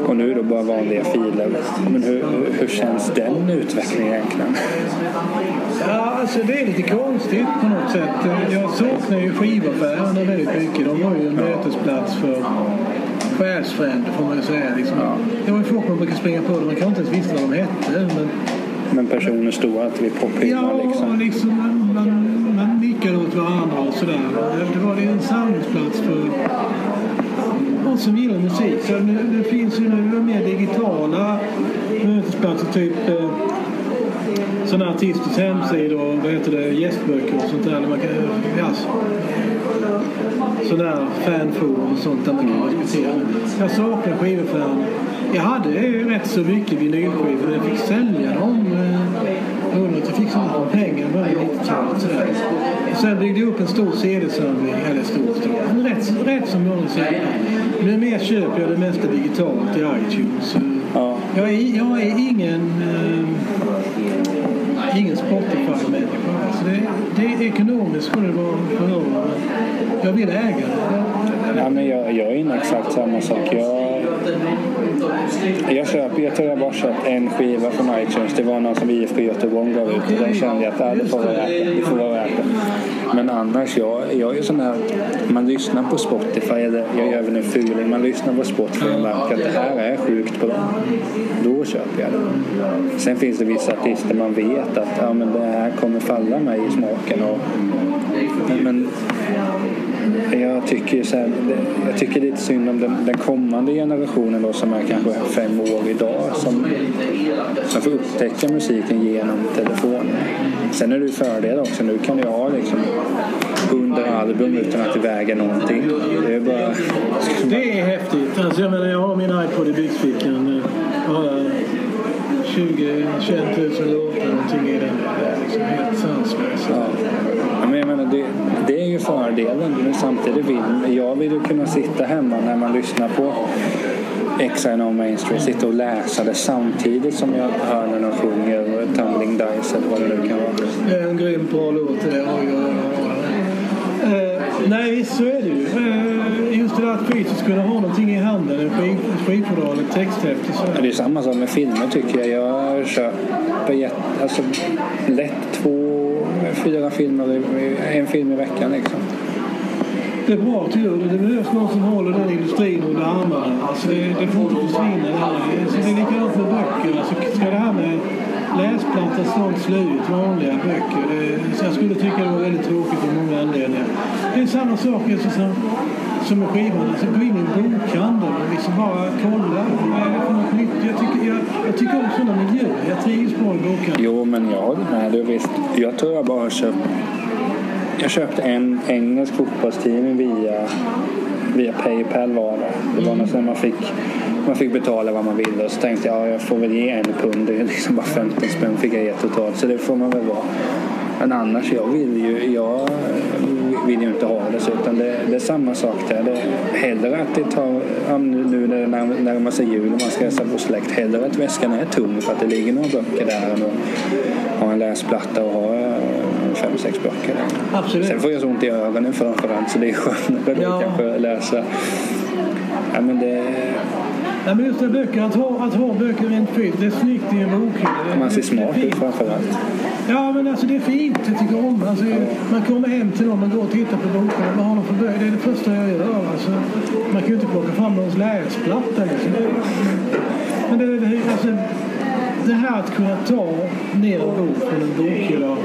Och nu då bara vanliga filer. Men hur, hur känns den utvecklingen egentligen? Ja, alltså det är lite konstigt på något sätt. Jag saknar ju skivaffärerna väldigt mycket. De var ju en mötesplats för själsfränder får man ju säga. Liksom. Det var ju folk man brukade springa på. Man kanske inte ens visste vad de hette. Men Men personer stod alltid på Ja, prylar liksom. liksom man, man, man nickade åt varandra och sådär. Det, var en samlingsplats för oss som gillar musik. Så det, det finns ju nu mer digitala mötesplatser, typ eh, sådana artisters hemsidor och vad heter det, gästböcker och sånt där. där man kan, ja, sådana här fanforum och sånt där man kan diskutera. Jag saknar skivaffären. Jag hade ju rätt så mycket vinylskivor jag fick sälja dem. eh, att jag fick sådana här pengar 90-talet. sådär. Och Sen byggde jag upp en stor CD-samling, eller stor, stor, rätt, rätt så många CD. Nu mer köper jag det mesta digitalt i iTunes. Ja. Jag är, jag är ingen, eh, ingen Spotify-människa. Alltså det, det är ekonomiskt skulle det vara för jag vill äga det. Ja, men jag, jag är inne exakt samma sak. Jag, jag, köper, jag tror jag bara köpt en skiva från iTunes. Det var någon som IFK Göteborg gav ut. Och den kände jag att det får vara värt det. Det får vara värt det. Men annars, jag, jag är ju sån här... Man lyssnar på Spotify, eller jag gör väl en fuling. Man lyssnar på Spotify och märker att det här är sjukt bra. Då köper jag det. Sen finns det vissa artister man vet att ja, men det här kommer falla mig i smaken. Och, men, men jag tycker, så här, jag tycker lite synd om den, den kommande generationen då, som är kanske fem år idag som, som får upptäcka musiken genom telefonen. Sen är det ju fördel också. Nu kan jag ha liksom 100 album utan att det väger någonting. Det är bara... Det är häftigt. Alltså jag menar, jag har min iPod i byxfickan. Jag har 20 21 000 låtar någonting i den. Liksom helt sanslöst. Ja. Men jag menar, det, det ju fördelen. Men samtidigt vill jag vill ju kunna sitta hemma när man lyssnar på Exile No Mainstream. Sitta och läsa det samtidigt som jag hör när de sjunger Tumbling Dice eller vad det nu kan vara. Det är en grym bra låt det oj, oj. Eh, nej, så är det ju. Eh, just det där att fysiskt kunna ha någonting i handen. En skiv, skivfodral, ett texthäfte. Det är samma sak med filmer tycker jag. Jag köper jätte, alltså, lätt två, fyra filmer, en film i veckan liksom. Det är bra tur. Det behövs någon som håller den industrin under armarna. Alltså det, det får inte försvinna. Det, det är likadant med böcker. Alltså ska det här med läsplatta, snart slut, vanliga böcker? Det, så jag skulle tycka det var väldigt tråkigt av många anledningar. Det är samma sak alltså, som, som med skivan. Alltså gå in i en bokhandel och liksom bara kolla. Vad är det för något nytt? Jag tycker, jag, jag tycker om sådana miljöer. Jag trivs på en bokhandel. Jo, men jag håller med dig visst. Jag tror jag bara har köpt... Jag köpte en engelsk fotbollstidning via, via Paypal var det. Det var något man fick, man fick betala vad man ville och så tänkte jag ja, jag får väl ge en pund. Det är liksom bara 15 spänn fick jag ge totalt. Så det får man väl vara. Men annars, jag vill ju, jag vill ju inte ha det så. Utan det, det är samma sak där. Det, hellre att det tar, nu när det närmar, sig jul och man ska hälsa på släkt. Hellre att väskan är tom för att det ligger några böcker där än att ha en läsplatta och ha eh, fem, sex böcker där. Absolut. Sen får jag så ont i ögonen framförallt så det är skönare då Ja. kanske läsa. Ja, men det, Nej, men just det, böcker, att ha, att ha böcker rent fysiskt, det är snyggt i en bokhylla. man ser smart ut framförallt. Ja, men alltså det är fint. Jag tycker om alltså, Man kommer hem till någon och går och tittar på boken. Vad har de för böcker? Det är det första jag gör. Alltså, man kan ju inte plocka fram någons läsplatta. Alltså. Liksom. Men det, det, alltså, det här att kunna ta ner en bok från en bokhylla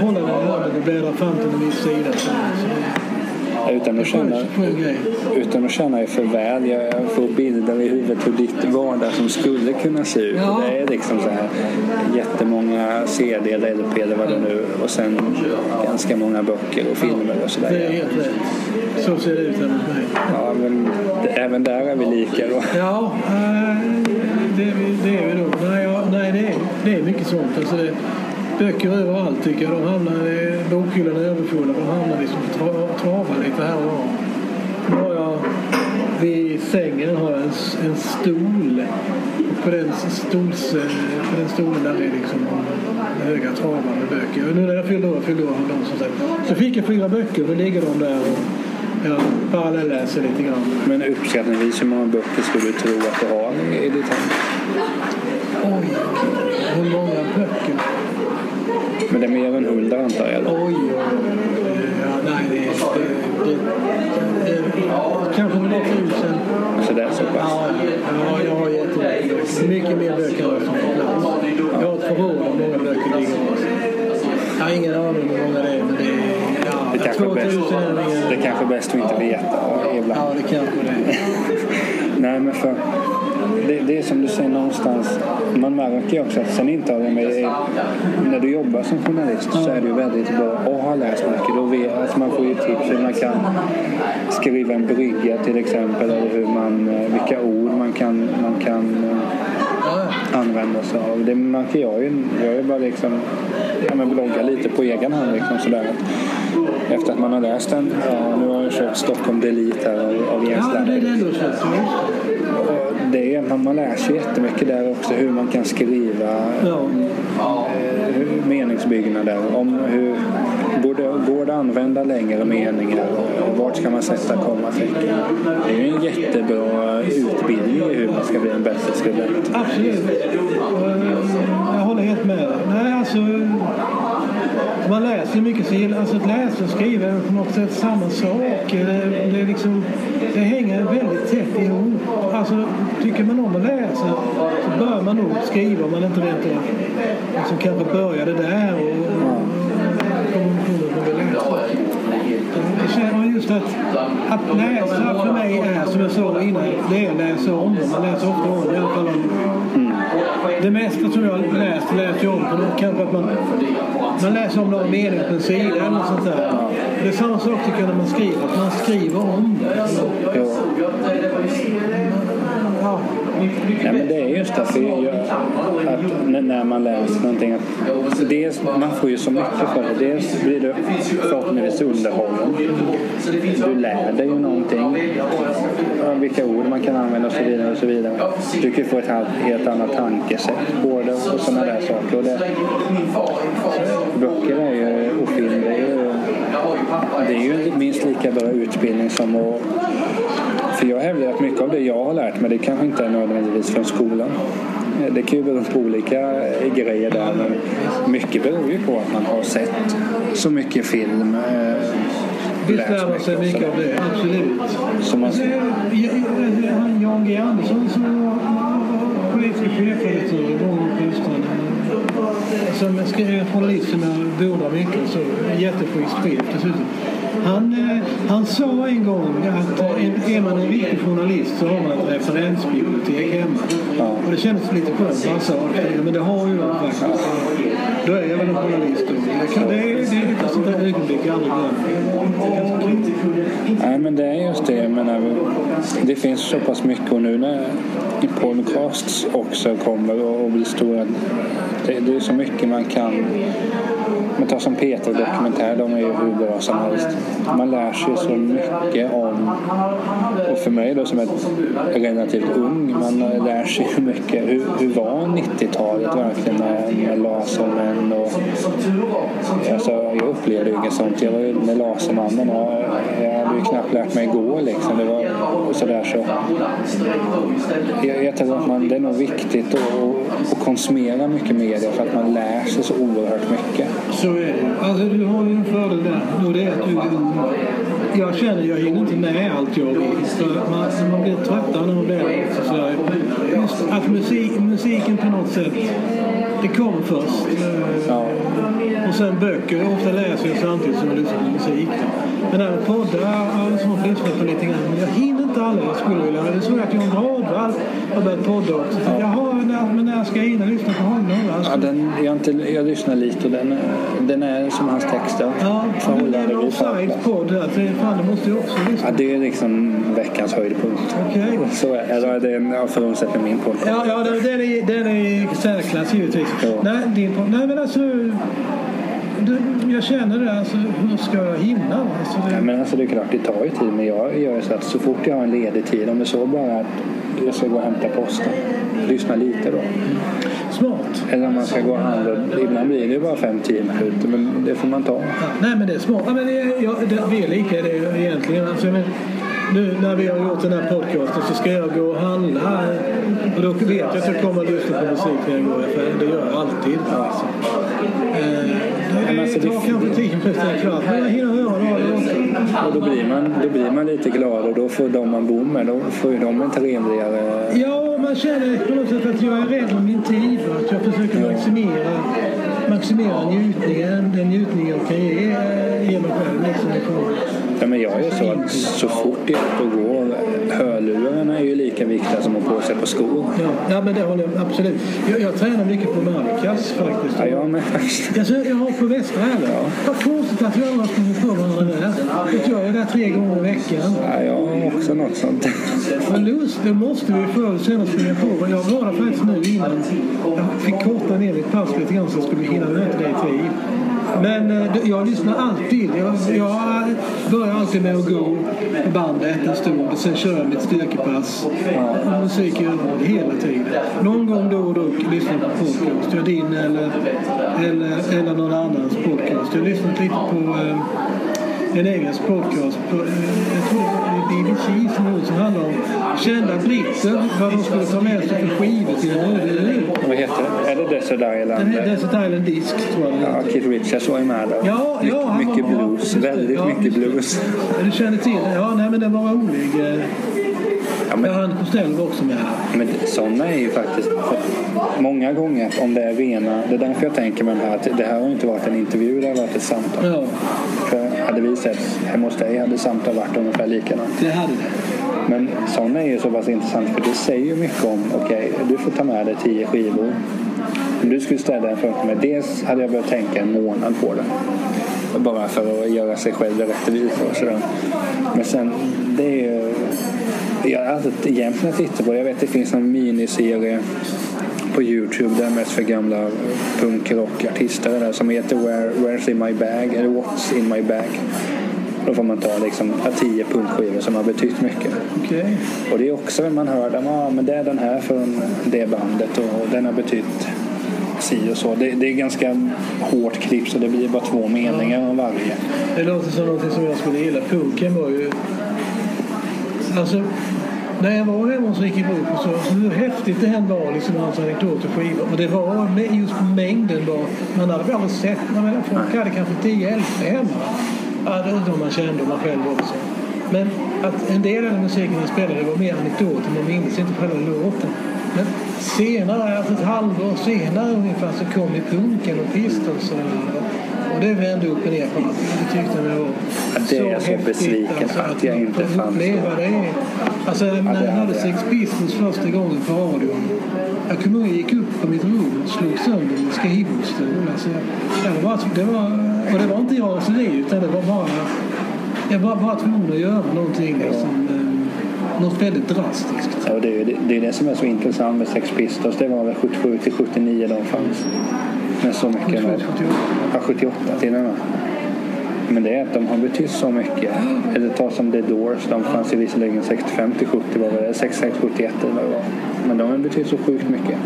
hålla den i handen och bläddra fram till en viss sida. Så, så, utan att känna, utan att känna er för väl. Jag får bilder i huvudet hur ditt vardag som skulle kunna se ut. Ja. Det är liksom så här jättemånga CD eller LP eller vad det nu och sen ganska många böcker och filmer och Det är sådär. helt rätt. Så ser det ut hemma hos mig. Ja, men även där är vi lika då. Ja, eh, det, är vi- det är vi nog. Nej, ja, nej det, är, det är mycket sånt. Alltså det, böcker överallt tycker jag. De hamnar, i- bokhyllan är överfulla. De hamnar liksom på tra, travar lite här och var. Nu har jag vid sängen har jag en, en stol. Och på den, stols, på den stolen där är liksom höga travar med böcker. Och nu när jag fyllde år, fyllde år dem som sagt. Så fick jag fyra böcker och då ligger de där och jag parallelläser lite grann. Men uppskattningsvis hur många böcker skulle du tro att du har i ditt hem? Oj, hur många böcker? Men det är mer än hundra antar jag? Oj, oj, nej, det är... Det, det, det, kanske några tusen. Så det är så pass? Ja, ja, jag har böcker. Mycket mer böcker än vad som får plats. Jag har ett förråd av många böcker ligger. Jag har ingen aning hur många det är, men det är... Det kanske, är bäst, 2000 är det kanske är bäst att inte veta ibland. Ja, det kanske det. Nej, men för det, det är som du säger någonstans. Man märker ju också att sen intar jag mig, när du jobbar som journalist så är det ju väldigt bra att ha läst mycket. Då vet, alltså man får ju tips hur man kan skriva en brygga till exempel. Eller hur man, vilka ord man kan, man kan. Eh, använda sig av. Det märker jag ju. Jag är bara liksom, ja, men bloggar lite på egen hand. Liksom, sådär. Efter att man har läst den. Ja, nu har jag köpt Stockholm Delete här av, av Jens ja, det är det Det är, man, man lär sig jättemycket där också hur man kan skriva Ja. eh, meningsbyggnader. Om hur, borde, går det att använda längre meningar? Och Vart ska man sätta kommatecken? Det är ju en jättebra utbildning i hur man ska bli en bättre skribent. Absolut. Jag håller helt med. Nej, alltså, man läser mycket så gillar, alltså att läsa och skriva är på något sätt samma sak. Eh, det, det, liksom, det hänger väldigt tätt ihop. Alltså, tycker man om att läsa så bör man nog skriva om man inte rent av alltså, kanske började där och, och kommer underfund med vad vi läser. Jag känner just att, att läsa för mig är som jag sa innan, det är att läsa om. Man läser ofta om, i alla fall om det mesta som jag läst läser jag om. Kanske att man, man läser om några meningar på en sida eller något sånt där. Det är samma sak tycker jag när man skriver. Att man skriver om det. Ja. Ja. Men det är just det. För jag, att när man läser någonting. Att dels, man får ju så mycket för det. Dels blir du förhoppningsvis underhållen. Du lär dig ju någonting. Vilka ord man kan använda och så vidare. Och så vidare. Du kan ju få ett helt, helt annat tankesätt på det och sådana där saker. Och det, böcker är ju, och film det är ju, det är ju minst lika bra utbildning som att för jag hävdar att mycket av det jag har lärt mig det kanske inte är nödvändigtvis från skolan. Eh, Det kan ju bero på olika eh, grejer där men mycket beror ju på att man har sett så mycket film. eh, Visst lär man sig mycket av det. Absolut. Så man, han Jan G Andersson som var politisk chefredaktör Som skrev en journalist som jag beundrar mycket. Så, jätteschysst chef dessutom. Han, eh, han sa en gång att eh, en- är man en riktig journalist så har man ett referensbibliotek hemma. Ja. Och det kändes lite skönt när han sa det. Men det har ju jag faktiskt. Då är jag väl en journalist då. Det, kan, det, är, det är ett sånt där ögonblick jag aldrig glömmer. nej men det är just det. Jag menar, det finns så pass mycket och nu när podcasts också kommer och blir stora. Det, det är så mycket man kan men ta som Peter Dokumentär, de är ju hur bra som helst. Man lär sig så mycket om, och för mig då som är relativt ung, man lär sig ju mycket. Hur, hur var 90-talet verkligen med, med Lasermän och... Alltså, jag upplevde ju inget sånt. Jag var ju med Lasermannen och jag hade ju knappt lärt mig gå liksom. Det var sådär så. Jag, jag tror att man, det är nog viktigt att, att konsumera mycket media för att man lär sig så oerhört mycket. Så är det. Alltså du har ju en fördel där. Och det är att du, jag känner jag hinner inte med allt jag vill. För man, man blir tröttare när man blir äldre. Så. Just att musik, musiken på något sätt, det kommer först. Ja. Och sen böcker. Ofta läser jag samtidigt som jag lyssnar på musik. Men även poddar har jag svårt att lyssna på lite grann. Men jag hinner inte alla jag skulle vilja. Det är så att John Bradvall har börjat podda också. Så Jaha, när, men när ska hinna lyssna på honom? Alltså, Ja, den, jag, inte, jag lyssnar lite och den, den är som hans texter. ja, men det är Förhållandevis Offsides bra. podd här. Fan, det måste jag också lyssna Ja, det är liksom veckans höjdpunkt. Okej. Så är eller det. Är, ja, för de sätter min podcast. Ja, ja den, den, är, den är särklass givetvis. Ja. Nej, din, nej, men alltså... Jag känner det, alltså, hur ska jag hinna? Alltså, det, Ja, men alltså det är klart, det tar ju tid. Men jag gör så att så fort jag har en ledig tid, om det så bara att jag ska gå och hämta posten, lyssna lite då. Smart. Eller om man ska gå och handla. Ibland blir det ju bara 5-10 minuter, men det får man ta. Ja, nej, men det är smart. Ja, men det, jag, det, vi är lika det egentligen. Alltså, men, nu när vi har gjort den här podcasten så ska jag gå och handla. Och då vet jag att jag kommer att lyssna på musik när jag går i affären. Det gör jag alltid. Alltså. Eh, det alltså, det- tar kanske tio minuter, en kvart. Men jag hinner höra radion. Och då blir, man, då blir man lite glad och då får de man bor med, då får ju de en trevligare... Ja, man känner på något sätt att jag är rädd om min tid. Att jag försöker Ja. maximera, maximera njutningen, den njutning jag kan ge, eh, ge mig själv. Liksom, Ja, men jag är så att så fort jag är och är ju lika viktiga som att ha på sig på skor. Ja, ja, men det håller jag absolut. Jag, jag tränar mycket på Markas faktiskt. Ja, jag med faktiskt. Alltså, jag har på Västra här. Ja. Vad konstigt att vi har sprungit på varandra där. Jag är där tre gånger i veckan. Ja, jag har också något sånt. Men lust, det måste vi förr eller senare springa på. Jag var där faktiskt nu innan. Jag fick korta ner mitt pass lite grann så jag skulle hinna möta dig i tid. Men eh, jag lyssnar alltid. Jag, jag börjar alltid med att gå bandet en stund och sen kör jag mitt styrkepass. Och musik i hela tiden. Någon gång då och då lyssnar jag på podcast. Jag din eller, eller, eller någon annans podcast. Jag har lyssnat lite på eh, en engelsk podcast. På, eh, jag tror det är BBC som, som handlar om kända britter. Vad de skulle ta med sig för skivor till en öde ö. Vad heter det? Är det Desert Den Island? är Desert Island Disc tror jag den Ja. Keith Richards var ju med där. Ja, ja, My- mycket var- blues. Väldigt Ja, mycket blues. Ja, Du känner till det? Ja, nej men den var rolig. Ja, men, Ja, han Costello var också med här. men sådana är ju faktiskt många gånger om det är rena. Det är därför jag tänker med det här att det här har inte varit en intervju, det har varit ett samtal. Ja, För hade vi sett hemma hos dig hade samtal varit ungefär likadant. det hade det. Men sådana är ju så pass intressant för det säger ju mycket om, okej, du får ta med dig tio skivor. Om du skulle ställa en fråga mig, dels hade jag behövt tänka en månad på det. Bara för att göra sig själv rättvisa och sådär. Men sen, det är ju... Jag har alltid egentligen tittat på det. Jag vet att det finns en miniserie på Youtube där mest för gamla punkrockartister där som heter Where, Where's in my bag eller What's in my bag. Då får man ta liksom tio punkskivor som har betytt mycket. Okej. Och det är också när man hör dem, ah, men det är den här från det bandet och den har betytt si och så. Det, det är ganska hårt klipp så det blir bara två meningar om varje. Det låter som något som jag skulle gilla. Punken var ju... Alltså, när jag var hemma hos Ricky upp och sa alltså, hur häftigt det här var, liksom hans anekdoter och skivor. Och det var just mängden var... Man hade aldrig sett... man menar, folk hade kanske 10-11 hemma. Ja, det var man kände och man själv också. Men att en del av den musiken han spelade var mer anekdoter. Man minns inte själva låten. Men senare, alltså ett halvår senare ungefär, så kom ju punken och Pistols och, och det vände upp och ner på allt. Det tyckte jag var Ja, det är jag så besviken att jag inte fanns uppleva det. Alltså, när det jag hade jag. Sex Pistols första gången på radion. Jag kommer ihåg jag gick upp på mitt rum och slog sönder min skrivbordstol. Alltså, det var, det var, och det var inte raseri utan det var bara... Jag var bara tvungen att göra någonting liksom, eh, något väldigt drastiskt. Ja, det, är, det, det är det som är så intressant med Sex Pistols. Det var väl 77 till 79 de fanns. Men så mycket. 77, nog. 78. Ja, 78 till och med. Men det är att de har betytt så mycket. Eller ta som The Doors. De fanns ju visserligen 65 till 70 var det 66, 71 eller vad det var. Men de har betytt så sjukt mycket.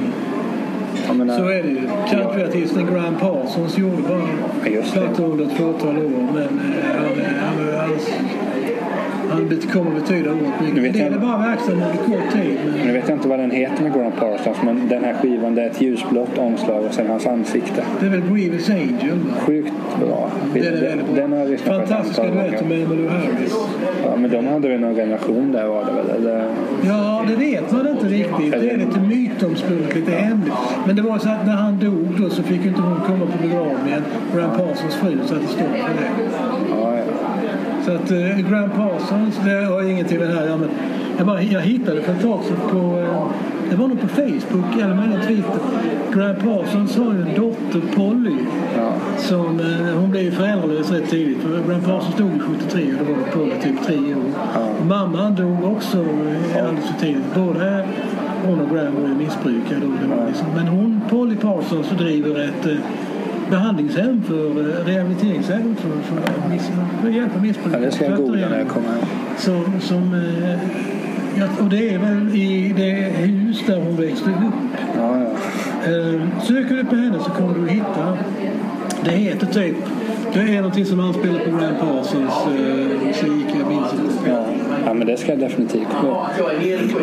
Menar, Så är det ju. Countryartisten Graham Parsons gjorde bara plattor under ett fåtal år. Men eh, han, han, han, han bet- kommer betyda oerhört mycket. Det är bara verksam under kort tid. Vad den heter med Graham Parsons. Men den här skivan det är ett ljusblått omslag och sen hans ansikte. det är väl Grievous Angel? Va? Sjukt bra. Den är bra. Den har jag lyssnat på ett Fantastiska duetter med Emmylou Harris. Ja, men de hade väl någon relation där var det väl? Eller? Ja, det vet man inte riktigt. Det är lite mytomspunnet, lite hemligt. Men det var så att när han dog då så fick inte hon komma på begravningen. Graham Parsons fru satte stopp för det. Ja, ja. Så att eh, Graham Parsons, det har ingenting med det här göra, men jag, bara, jag hittade för ett tag sedan på, eh, det var nog på Facebook eller möjligen Twitter. Graham Parsons har ju en dotter Polly. Ja. Som, eh, hon blev ju föräldralös rätt tidigt. För Graham Parsons dog 73 och då var Polly typ 3 år. Ja. Mamman dog också eh, alldeles för tidigt. Både hon och Graham var ju. Det var liksom. Men hon, Polly Parsons, driver ett eh, behandlingshem för eh, rehabiliteringshem för, för, miss, för att hjälpa missbrukare. Ja, det ska jag googla när jag kommer hem. Som, som, eh, ja, och det är väl i det hus där hon växte upp. Ja, ja. Eh, söker du på henne så kommer du hitta. Det heter typ, det är någonting som anspelar på Graham Parsons eh, musik. Jag minns inte. Ja. ja, men det ska jag definitivt gå.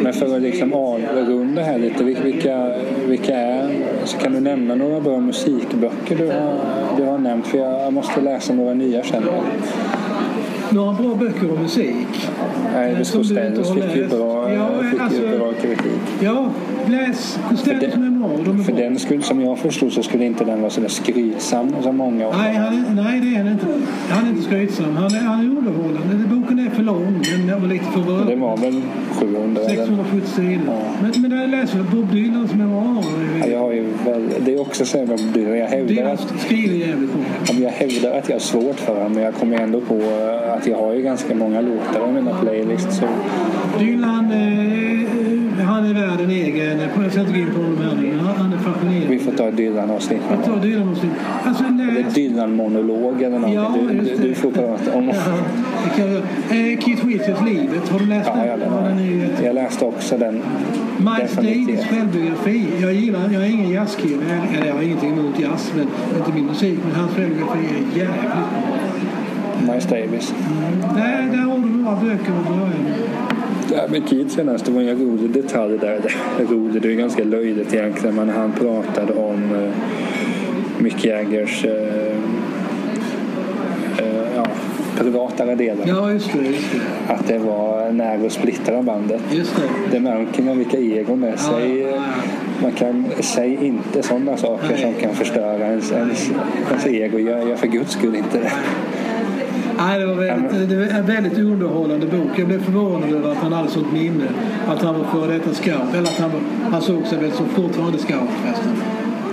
Men för att liksom avrunda här lite, vil- vilka, vilka är, så kan du nämna några bra musikböcker du har, du har nämnt? För jag måste läsa några nya sen. Några bra böcker om musik. Nej, Costellos har fick ju bra, Ja, fick alltså- ju bra kritik. Ja, läs Costellos memoarer. De är För bra. den skulle, som jag förstod så skulle inte den vara så där skrytsam som många av Nej, han är, nej, det är han inte. Han är inte skrytsam. Han är, han är underhållande. Boken är för lång. Den var lite för Det rörig. var väl 700 eller? 670 sidor. Ja. Men, men jag läser Bob Dylans memoarer. Ja, jag har ju väl, det är också så här med Dylan. Jag hävdar Dylan att, skriver jävligt bra. om jag hävdar att jag har svårt för honom men jag kommer ändå på eh, att jag har ju ganska många låtar i mina playlists. Så Dylan, eh, han är värd en egen... Jag ska inte gå in på honom här Han är fascinerande. vi får ta ett Dylan-avsnitt. Jag tar Dylan och Stig. Alltså Eller läs... Dylan-monolog eller någonting. Ja, du, du, du får prata om... Ja. Eh, Keith Richards Livet. Har du läst Ja, den? ja, den är jag läste också den. Miles. Davis självbiografi. Jag gillar, jag är ingen jazzkille. Eller jag har ingenting emot jazz, men inte min musik. Men hans självbiografi är jävligt bra. Miles Davis. Där, där har du några böcker att börja med. Ja, men Keith senast, det var en rolig detalj där. Det, rolig, det är ganska löjligt egentligen, men han pratade om eh, Mick Jaggers eh, eh, ja, privatare delar. Ja, just det. Just det. Att det var nära att splittra bandet. Just det. Det märker man vilka egon det är. Säg, ja. Man kan, säg inte sådana saker Nej. som kan förstöra ens, ens, ens ego. Gör, gör för guds skull inte det. Nej, det var väldigt, det var en väldigt underhållande bok. Jag blev förvånad över att han hade sånt minne. Att han var före detta scout. Eller att han, han såg sig väl som fortfarande scout förresten.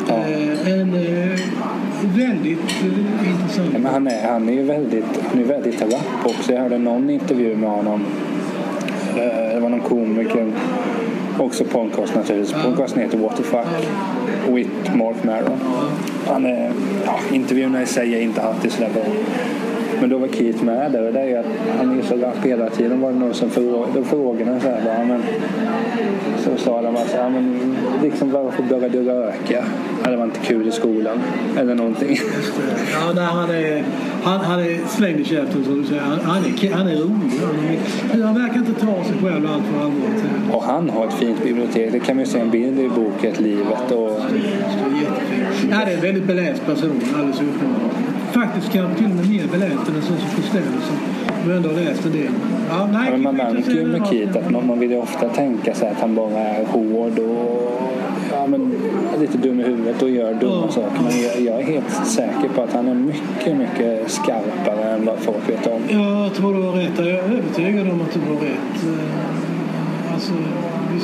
Ja. Eh, en eh, väldigt eh, intressant. Ja, men han, är, han är ju väldigt, han är väldigt rapp också. Jag hörde någon intervju med honom. Det var någon komiker. Också podcast naturligtvis. Podcasten heter What the fuck. With Mark Maron. Han är, ja, intervjuerna i sig är inte alltid sådär bra. Men då var Keith med där och det är att han är ju så rapp hela tiden. var det någon som frågade, då frågade han så här bara, men, så sa de alltså, ja, men liksom varför började du röka? Ja, det var inte kul i skolan. Eller någonting. Ja, nej, han är, han, han är slängd i käften som du säger. Han, han, är, han är rolig. Han, han verkar inte ta sig själv allt för allvarligt. Och han har ett fint bibliotek. Det kan man ju se en bild i boken Livet. Och. Ja, det är en väldigt beläst person, alldeles uppenbart. Faktiskt kanske till och med mer beläst än som Costello som ändå har läst en del. Ja, nej, men man märker ju med. Keith att man, man vill ju ofta tänka sig att han bara är hård och ja, men, lite dum i huvudet och gör dumma Ja. saker. Men jag, jag är helt säker på att han är mycket, mycket skarpare än vad folk vet om. Ja, jag tror du har rätt. Jag är övertygad om att du har rätt. Eh, Alltså,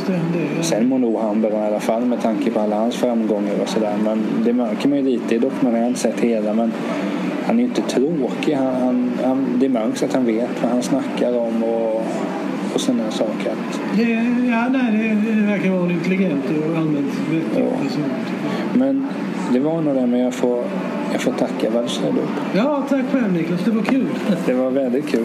är han det. Sen må nog han beröra i alla fall med tanke på alla hans framgångar och sådär. Men det märker man ju lite i dokumentären. Jag har inte sett hela men han är ju inte tråkig. Han, han, han, det märks att han vet vad han snackar om och, och sådana saker. Det ja, nej, det, det verkar vara en intelligent och allmänt vettig Ja. person. men det var nog det, men jag får, jag får tacka. Säger du? Ja, tack själv Niklas. Det var kul. Det var väldigt kul.